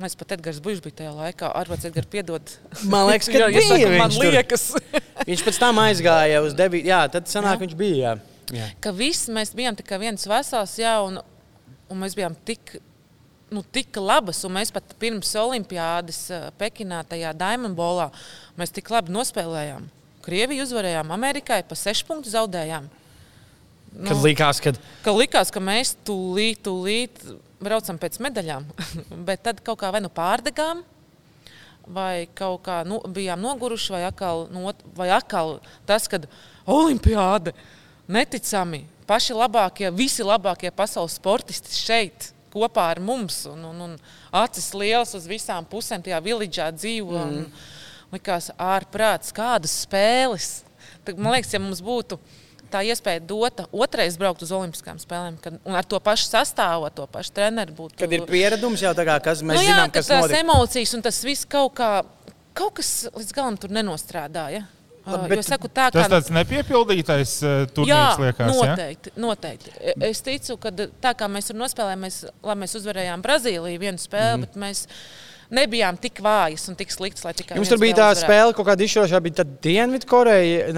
Mēs pat Edgars Buļs bija tajā laikā. Arvats Edgars piedod. Man liekas, ka jā, bija, saka, man liekas. viņš pēc tam aizgāja uz debītu. Jā, tad sanāk, jā. viņš bija. Jā. Jā. Ka viss mēs bijām tikai viens vesels, jā, un, un mēs bijām tik, nu, tik labas. Un mēs pat pirms Olimpiādas Pekinā, tajā Diamond Bowlā, mēs tik labi nospēlējām. Krieviju uzvarējām, Amerikai pa sešu punktu zaudējām. Nu, kad likās, kad... ka likās, ka mēs tūlīt, tūlīt braucam pēc medaļām, bet tad kaut kā vai nu pārdegām, vai kaut kā nu, bijām noguruši, vai atkal, no, vai atkal tas, kad olimpiāde neticami paši labākie, visi labākie pasaules sportisti šeit kopā ar mums un, un, un acis liels uz visām pusēm tajā vilidžā dzīvo. Mm. Likās ārprāts, kādas spēles. Tad, man liekas, ja mums būtu tā iespēja dota otrais braukt uz Olimpiskām spēlēm, kad, un ar to pašu sastāvu, ar to pašu treneru būtu. Kad ir pieredums jau tā kā, kas mēs nu, jā, zinām, kas tās notika. emocijas un tas viss kaut kā, kaut kas līdz galam tur nenostrādāja. Labi, bet, tā, kā, tas tāds nepiepildītais uh, turnīrs, liekas. Noteikti, ja? noteikti. E, es ticu, ka tā kā mēs tur nospēlējām, mēs, mēs uzvarējām Brazīliju vienu spēli, mm. bet mēs nebijām tik vājas un tik sliktas, lai tikai. Jums tur bija tā spēle, kaut kāda izšķirošā, bija Dienvidkoreja.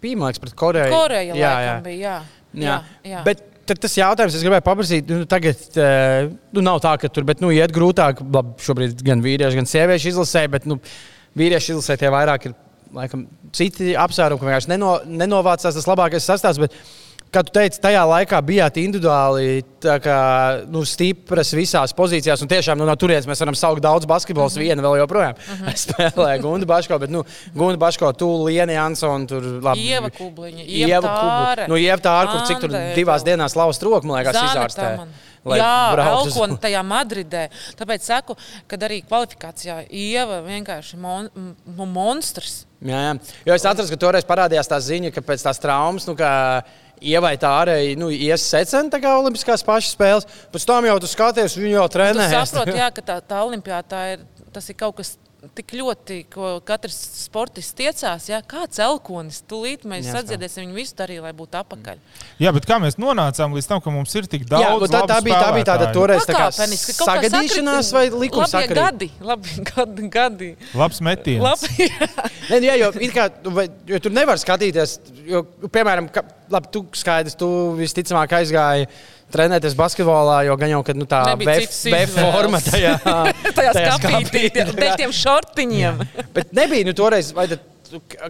Uh, Pīmāks pret Koreju. Koreja jā, jā. bija. Jā. Jā, jā. Bet Tad tas jautājums, es gribēju paprasīt, nu, tagad uh, nu, nav tā, ka tur nu, iet grūtāk. Labi, šobrīd gan vīriešu, gan sieviešu izlasē, bet nu, vīriešu izlasē tie vairāk ir laikam, citi apsvērumi, ka vienkārši neno, nenovācās tas labākais sastāvs. Bet, Kā tu teici, tajā laikā bijāt individuāli kā, nu, stipras visās pozīcijās. Tiešām nu, no turienes mēs varam saukt daudz basketbols. Mm -hmm. Viena vēl joprojām mm -hmm. spēlē Gunda Baško, bet nu, Gunda Baško, tu, Liena Jansona, tur labi. Ieva Kubliņa, Ieva Tāra. Nu, Ieva Tāra, kur cik tur divās dienās laust roku, man liekas, izārstē. Jā, Elkona tajā Madridē. Tāpēc saku, ka arī kvalifikācijā Ieva vienkārši mon, nu, monstrs. Jā, jā. Jo es atceros, ka toreiz parādījās tā ziņa, ka pēc tās traumas, nu, ka Ievai tā arī nu, ies secen, tā kā Olimpiskās pašas spēles. Pēc tam jau tu skaties, viņu jau trenē. Es saprotu, jā, ka tā, tā Olimpiāda ir, tas ir kaut kas tik ļoti, ko katrs sportists tiecās. Ja? Kāds elkonis, tūlīt mēs sadziedēsim viņu visu darīt, lai būtu apakaļ. Jā, bet kā mēs nonācām līdz tam, ka mums ir tik daudz? Jā, tā, tā, bija, tā bija tāda toreiz tā kā sagadīšanās vai likuma sakarība. Gadi, labi, gadi, gadi. Labs metiens. Labi, jā. jā, jo, kā, vai, jo tu nevari skatīties, jo, piemēram, ka, labi, tu skaidrs, tu visticamāk aizgāji trenēties basketbolā, jo gan jau nu, tā bija forma tajā, tajā skapītī, ar tiem šortiņiem. Bet nebija nu, toreiz.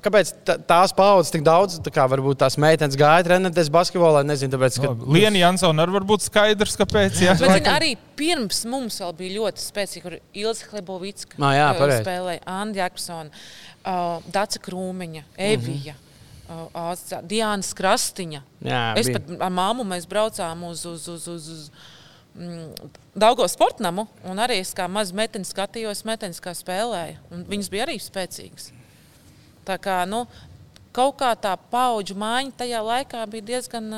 Kāpēc tās paudzes tik daudz, tā kā varbūt tās meitenes gāja trenēties basketbolā? Nezinu, tāpēc, ka. Liena Jansona arī var būt skaidrs, kāpēc. Jā, bet zin, arī pirms mums vēl bija ļoti spēcīga, kur Ilza Hlebovicka ah, jā, spēlēja, Andi Jaksona, uh, Daca Krūmiņa, Evija. Mm -hmm. Diana Krastiņa. Jā, es bija. pat ar māmu mēs braucām uz, uz, uz, uz, uz mm, Daugo sportnamu, un arī es kā mazs metenis skatījos, metenis kā spēlēja. Viņas bija arī spēcīgas. Tā kā, nu, kaut kā tā paudžu maiņa tajā laikā bija diezgan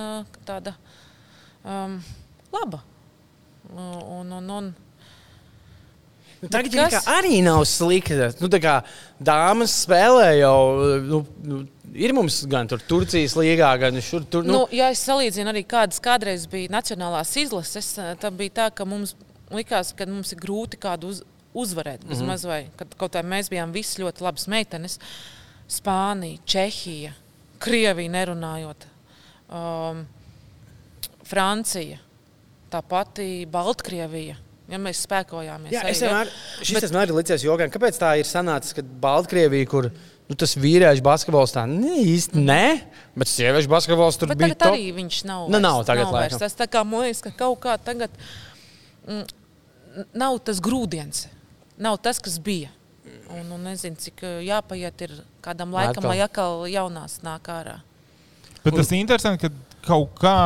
tāda um, laba. Un, un, un, Nu, tagad kas... arī nav slikta. Nu, dāmas spēlē jau nu, nu, ir mums gan tur Turcijas līgā, gan šur tur. Nu. Nu, ja es salīdzinu arī kādas kādreiz bija nacionālās izlases, tad bija tā, ka mums likās, ka mums ir grūti kādu uz, uzvarēt. Mm -hmm. vai, kad kaut kā mēs bijām visas ļoti labas meitenes. Spānija, Čehija, Krievija nerunājot. Um, Francija, tā pati Baltkrievija. Ja mēs spēkojāmies, Jā, es ej, ja? vienmēr, šis bet... man arī licies jogām. Kāpēc tā ir sanācis, ka Baltkrievija, kur nu, tas vīriešu basketbols tā ne, īsti nē, bet sieviešu basketbols tur Bet bija. tagad arī viņš nav. Nu, vairs- nav tagad, nav vairs. laikam. Tas tā kā man liekas, ka kaut kā tagad mm, nav tas grūdienis, nav tas, kas bija. Un, un nezinu, cik eh, jāpaiet ir kādam laikam, lai atkal jaunās nāk ārā. Bet tas ir interesanti, ka kaut kā,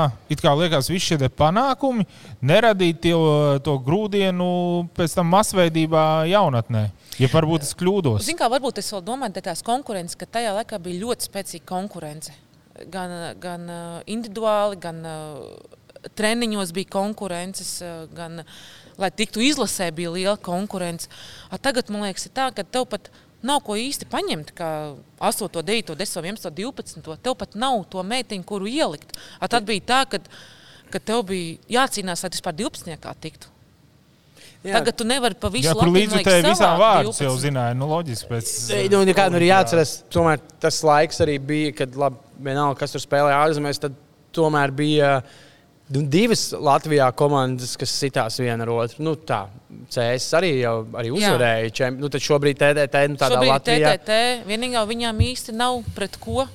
kā liekas, visi šie panākumi neradīja to, to grūdienu pēc tam masveidībā jaunatnē. Ja varbūt es kļūdos. Ziniet, kā varbūt es domāju, ka tās konkurences, ka tajā laikā bija ļoti spēcīga konkurence. Gan, gan uh, individuāli, gan uh, treniņos bija konkurences, uh, gan, lai tiktu izlasē, bija liela konkurence. A, tagad man liekas, ir tā, ka tev pat nav ko īsti paņemt, kā 8, 9, 10, 11, 12. Tev pat nav to meitiņu, kuru ielikt. A, tad bija tā, ka, ka tev bija jācīnās, lai tu vispār 12. tiktu. Jā. Tagad tu nevari pa visu Latviju, līdz tam visām savākt vārdus jau 12. zināja. Nu, loģiski. Pēc, Nu, kā, nu, ir jāatcerās, tomēr tas laiks arī bija, kad labi, vienalga, kas tur spēlēja ārzemēs, tad tomēr bija nu, divas Latvijā komandas, kas sitās viena ar otru. Nu, tā, CS arī jau arī uzvarēja. Čem, nu, tad šobrīd TDT nu, tādā Šobrīd Latvijā. TTT vienīgā viņām īsti nav pret ko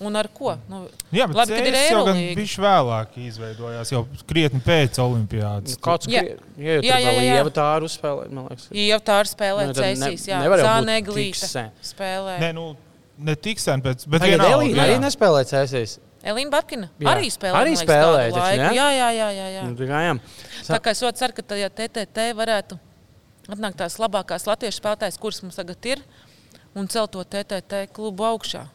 un ar ko. Nu, Jā, bet Labi, kad ir jau gan viņš vēlāk izveidojās, jau krietni pēc olimpiādas. Nu, Kāds Jā. jā, jā, jā, Jā, jā. Ieva tā arī uzspēlēja, man liekas. jau tā ir spēlē Nu, Cēsīs, jā, nevar jau būt tik Zāneglīte sen. spēlē. Nē, nu, ne tik sen pēc, bet Tagad vienalga, arī nespēlē CS. Elīna Babkina Jā. arī spēlē. Arī spēlēja taču? Jā, jā, jā. jā, jā. Nu, tā kā, jā. Tā kā es ļoti ceru, ka tajā TTT varētu atnākt tās labākās latviešu spēlētājas, kuras mums tagad ir, un celt to TTT klubu augšā.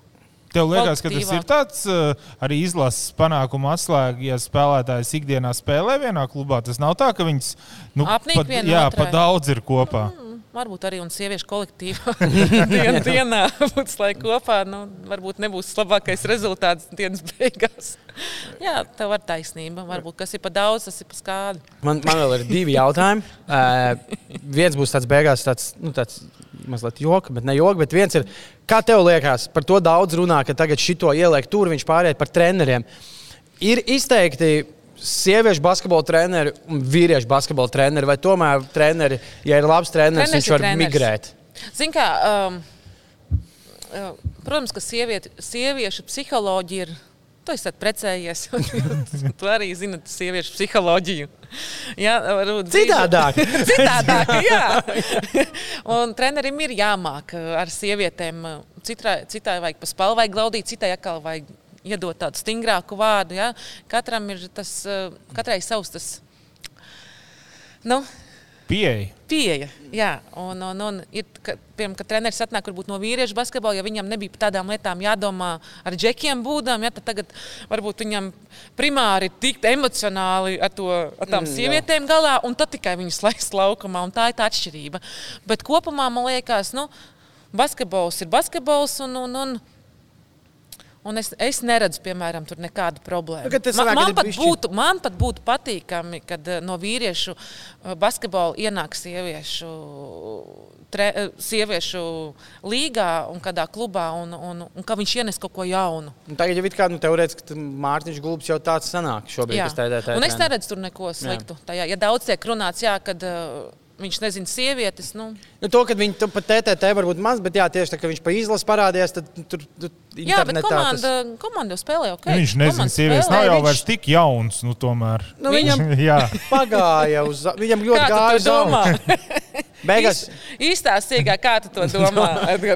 Tev liekas, ka tas ir tāds uh, arī izlases panākuma atslēga, ja spēlētājs ikdienā spēlē vienā klubā. Tas nav tā, ka viņas nu, Apnīk pat, jā, otrai. pa daudz ir kopā. Mm, Varbūt arī un sieviešu kolektīvā dienā, dienā būs lai kopā. Nu, varbūt nebūs labākais rezultāts dienas beigās. Jā, tev var taisnība. Varbūt kas ir pa daudz, tas ir pa skādi. Man, man vēl ir divi jautājumi. Uh, viens būs tāds beigās, tāds, nu, tāds mazliet joka, bet ne joka. Bet viens ir, kā tev liekas, par to daudz runā, ka tagad šito ieliek tur, viņš pāriet par treneriem. Ir izteikti sieviešu basketbola treneri un vīriešu basketbola treneri, vai tomēr treneri, ja ir labs treneris, Treneris viņš ir var treneris. migrēt. Zin kā, um, uh, protams, ka sievieti, sieviešu psiholoģija ir. Tu esi precējies. tu arī zini sieviešu psiholoģiju. Jā, varbūt Citādāk. Citādāk, jā. Un trenerim ir jāmāk uh, ar sievietēm. uh, Citrai, citai vajag pa spalvai glaudīt, citai atkal vajag iedot tādu stingrāku vārdu. Jā. Katram ir tas, uh, katrai savs tas. Nu, Pieeja. pieeja. Jā, un, un, un ir, ka, piemēram, kad treneris atnāk varbūt, no vīriešu basketbola, ja viņam nebija par tādām lietām jādomā ar džekiem būdām, ja, tad tagad varbūt viņam primāri ir tikt emocionāli ar, to, ar tām Mm, sievietēm galā, un tad tikai viņas laist laukumā, un tā ir tā atšķirība. Bet kopumā man liekas, nu, basketbols ir basketbols, un, un, un Un es, es neredzu, piemēram, tur nekādu problēmu. Nu, man, man, pat bišķi- būtu, man pat būtu patīkami, kad eh, no vīriešu eh, basketbola ienāk sieviešu, tre, eh, sieviešu līgā un kādā klubā, un, un, un ka viņš ienes kaut ko jaunu. Un Tagad jau ir kā nu, teorētiski Mārtiņš Gulbs jau tāds sanāk šobrīd. Jā. kas TDT Un es neredzu tur neko sliktu. Tajā, ja daudz tiek runāts, jā, kad viņš nezina sievietes, nu, Nu, to, ka viņi tur pat TTT varbūt maz, bet jā, tieši tā, ka viņš pa izlases parādījās, tad tur, tur jā, bet komanda, tas- komanda jau spēlē ok. Okay. Viņš nezina, Komanda sievietes spēlē. nav jau viņš- vairs tik jauns. Nu, tomēr. Nu, viņam Jā, pagāja uz, viņam ļoti gāja uz augšu. Beigās, Īstā sīkā, kā tu to domā?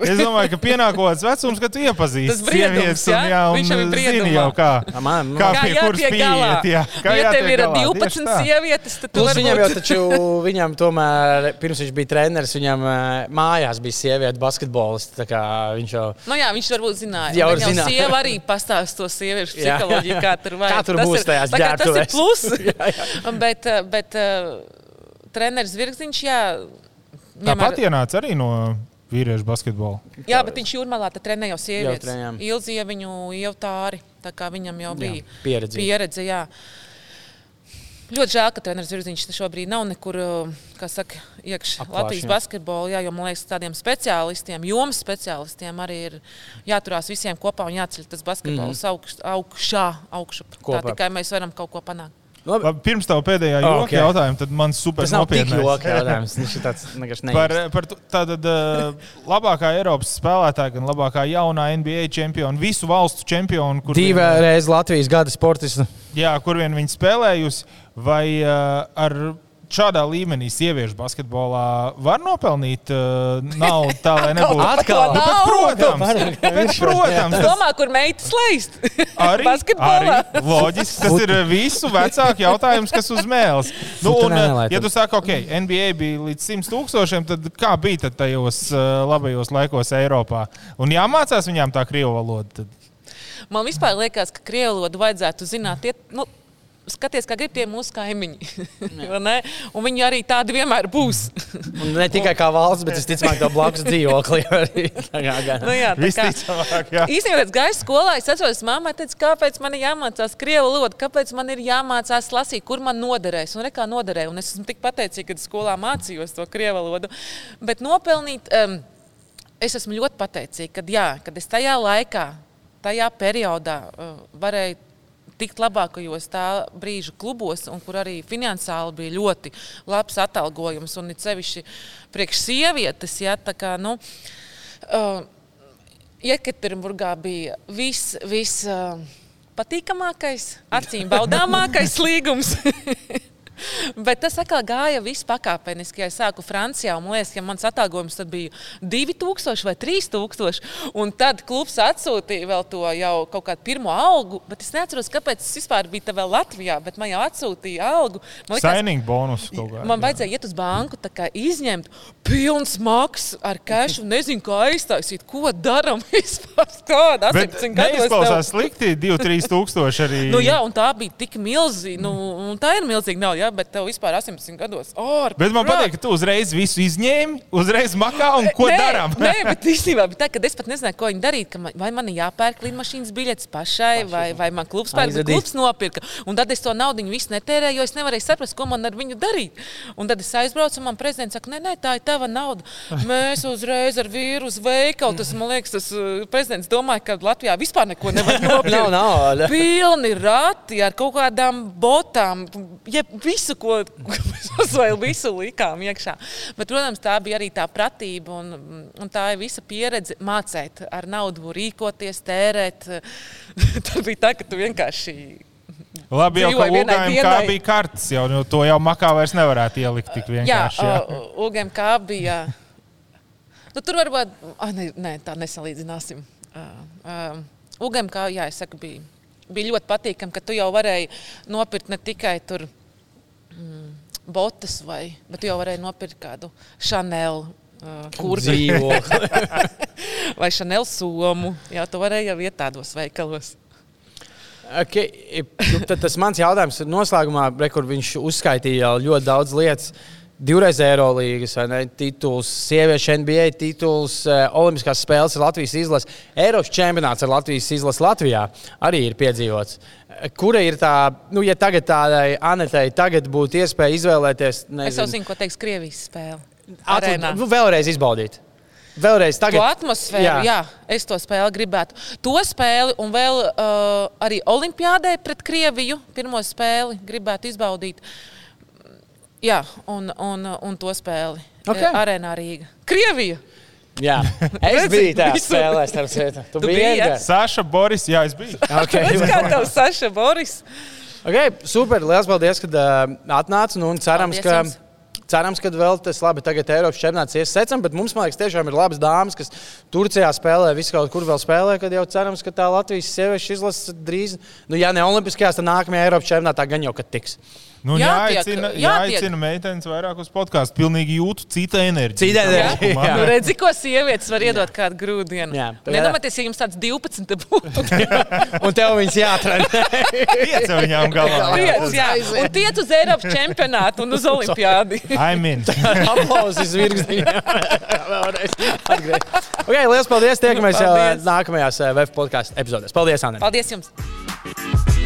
Es domāju, ka pienākot vecums, kad tu Tas iepazīsti sievietes, un, jā? jā, un Viņš jau briedumā. jau kā. Man, Kā Kā pie kuras pieiet, jā. Kā ja tev ir galā, 12 tieši tā. sievietes, tad tu Plus viņam jau taču, viņam tomēr, pirms viņš bija treneris, viņam eh, mājās bija sieviete basketbolists. tā kā Viņš jau Nu jā, viņš varbūt zināja. Jau Jau zināja. sieva arī pastāsta to sieviešu Jā, psiholoģiju, jā. kā tur vajag. Kā tur Tas būs ir- tajās tā kā Tas ir ģērbtuvēs. plus. Jā, bet, eh, bet uh, treneris Virziņš, jā. Tāpat ienāca arī no vīriešu basketbola. Jā, bet viņš jūrmalā trenēja jau sievietes. trenējām. Ilzija viņu jau tā arī. Tā kā viņam jau bija pieredze. pieredze jā. Ļoti žēl, ka treneris Zvirziņš šobrīd nav nekur, kā saka, iekšā Latvijas jā. basketbolā. Jā, jo man liekas, tādiem speciālistiem, jomas speciālistiem arī ir jāturās visiem kopā un jāceļ tas basketbols mm. augš, augšā, augšup. Kopā. Tā tikai mēs varam kaut ko panākt. Labi. Pirms tam pēdējā joki okay. jautājuma, tad man super Tas tik nopietnais. joks jautājums. Viņš ir tāds vienkārši Par, par tātad uh, labākā Eiropas spēlētāja, gan labākā jaunā NBA čempiona, visu valstu čempiona, kur, vien, Divreiz Latvijas gada sportists. jā, kur vien viņi spēlējusi, vai uh, ar šādā līmenī sieviešu basketbolā var nopelnīt uh, naudu tā, lai nebūtu. Atkal? Nu, Bet, protams, bet, protams, tas Domā, kur meitas leist? arī, basketbolā? arī loģiski. Tas ir visu vecāku jautājums, kas uz mēles. Nu, Tu un, nelaiž. ja tu saki, ok, NBA bija līdz 100 tūkstošiem, tad kā bija tad tajos uh, labajos laikos Eiropā? Un jāmācās viņām tā krievu valoda. Tad. Man vispār liekas, ka krievu valodu vajadzētu zināt. Tie, nu, Skaties, kā grib tie mūsu kaimiņi. Vai ne? Un viņi arī tādi vienmēr būs. Un ne tikai kā valsts, bet es ticamāk, to blakus dzīvokli arī. Tā nu, jā, tā kā- Visticamāk, jā. Īstenībā, kad gāju skolā, es atceros, mammai teica, kāpēc man ir jāmācās krievu valodu, kāpēc man ir jāmācās lasīt, kur man noderēs. Un, re, kā noderēja. un es esmu tik pateicīga, ka skolā mācījos to krievu valodu. Bet nopelnīt, um, es esmu ļoti pateicīga, kad, jā, kad es tajā laikā, tajā periodā uh, varēju tikt labākajos tā brīža klubos, un kur arī finansiāli bija ļoti labs atalgojums. Un it sevišķi priekš sievietes, ja, tā kā, nu, uh, Jekaterinburgā bija viss, vis, uh, patīkamākais, acīm baudāmākais līgums. Bet tas atkal gāja viss pakāpeniski. Ja es sāku Francijā, un liekas, ka mans atalgojums bija 2000 vai 3000. Un tad klubs atsūtīja vēl to jau kaut kādu pirmo algu. Bet es neatceros, kāpēc tas vispār bija vēl Latvijā. Bet man jau atsūtīja algu. Man liekas, bonus kaut kādā. Man vajadzēja iet uz banku, kā izņemt pilns maks ar un nezinu, kā aiztaisīt, ko darām vispār. Kāda Bet 18 gados? tev- neizklausās slikti, 2-3 tūkstoši arī. Nu, jā, un tā bija tik milzīga. Nu, tā ir milzīga nauda, jā, bet tev vispār 18 gados. Oh, Bet man patīk, ka tu uzreiz visu izņēmi, uzreiz makā un ko nē, darām. Nē, bet īstenībā bija tā, ka es pat nezināju, ko viņi darīja. ka Man, vai man jāpērk lidmašīnas biļetes pašai, vai, vai man klubs pērk, bet klubs nopirka. Un tad es to naudu visu netērēju, jo es nevarēju saprast, ko man ar viņu darīt. Un tad es aizbraucu, un man prezidents saka, nē, nē, tā ir tava nauda. Mēs uzreiz ar vīru uz veikalu. Tas, man liekas, tas uh, prezidents domāja, ka Latvijā vispār neko nevar nopirkt. Nav nauda. Pilni rati ar kaut kādām botām, ja visu, ko visu likām iekšā. Bet, protams, tā bija arī tā pratība un, un tā ir visa pieredze mācīt ar naudu, rīkoties, tērēt. Tā bija tā, ka tu vienkārši. Labi, jau vienai Ugājam, kā bija kartes, jau nu, to jau makā vairs nevarētu ielikt tik Jā, vienkārši. Jā, uh, Ugam kā bija. Nu, tur varbūt, ah, ne, ne, tā nesalīdzināsim. Uh, uh, Ugam kā, jā, es saku, bija, bija ļoti patīkami, ka tu jau varēji nopirkt ne tikai tur botas, vai, bet tu jau varēji nopirkt kādu Chanel. Uh, kurbi Dzīvokli. vai Chanel somu. Jā, tu varēji jau iet tādos veikalos. Okay. nu, Tad tas mans jautājums ir noslēgumā, re, kur viņš uzskaitīja ļoti daudz lietas. Divreiz Eirolandes, tituls, sieviešu NBA tituls, eh, Olimpiskās spēles ar Latvijas izlasi, Eiropas čempionāts ar Latvijas izlasi Latvijā arī ir piedzīvots. Eh, Kura ir tā, nu, ja tagad tādai Anetei tagad būtu iespēja izvēlēties, Es jau nezinu, zinu, ko teiks Krievijas spēle. Arēnā. nu, vēlreiz izbaudīt? Vēlreiz To tagad. atmosfēru, jā. jā, es to spēli gribētu. To spēli un vēl uh, arī Olimpijādē pret Krieviju pirmo spēli gribētu izbaudīt. Jā, un, un, un to spēli. Ok. Eh, Arēnā Rīga. Krievija! Jā, es biju visu. spēlē, starp citu. Tu Tu biji biji, ja? Edgars? Saša, Boris, jā, es biju. Okay. Es kā tev Saša Boris. Okay, super, liels paldies, ka uh, atnāci. Nu, un cerams, Paldies ka, jums. cerams, ka vēl tas labi tagad Eiropas čempionāts ies secam, bet mums, man liekas, tiešām ir labas dāmas, kas Turcijā spēlē, visu kaut kur vēl spēlē, kad jau cerams, ka tā Latvijas sieviešu izlase drīz, nu, ja ne Olimpiskajās, tad nākamajā Eiropas čempionātā gan jau, kad tiks. Nu, jāaicina, jāaicina meitenes vairāk uz podkāstu. Pilnīgi jūtu cita enerģija. Cita enerģija, Kopumā. jā. Nu, redzi, ko sievietes var iedot kādu grūdienu. Jā. Nedomājieties, ja jums tāds 12 būtu. Un tev viņas jāatrenē. Pieca viņām galā. Tiec, jā, un tiec uz Eiropas čempionātu un uz Olimpiādi. I'm in. Aplausus zvirgzdiņā. Vēlreiz. Okay, liels paldies. Tiekamies jau Paldies. nākamajās VF podkāstu epizodēs. Paldies, Anna. Paldies jums!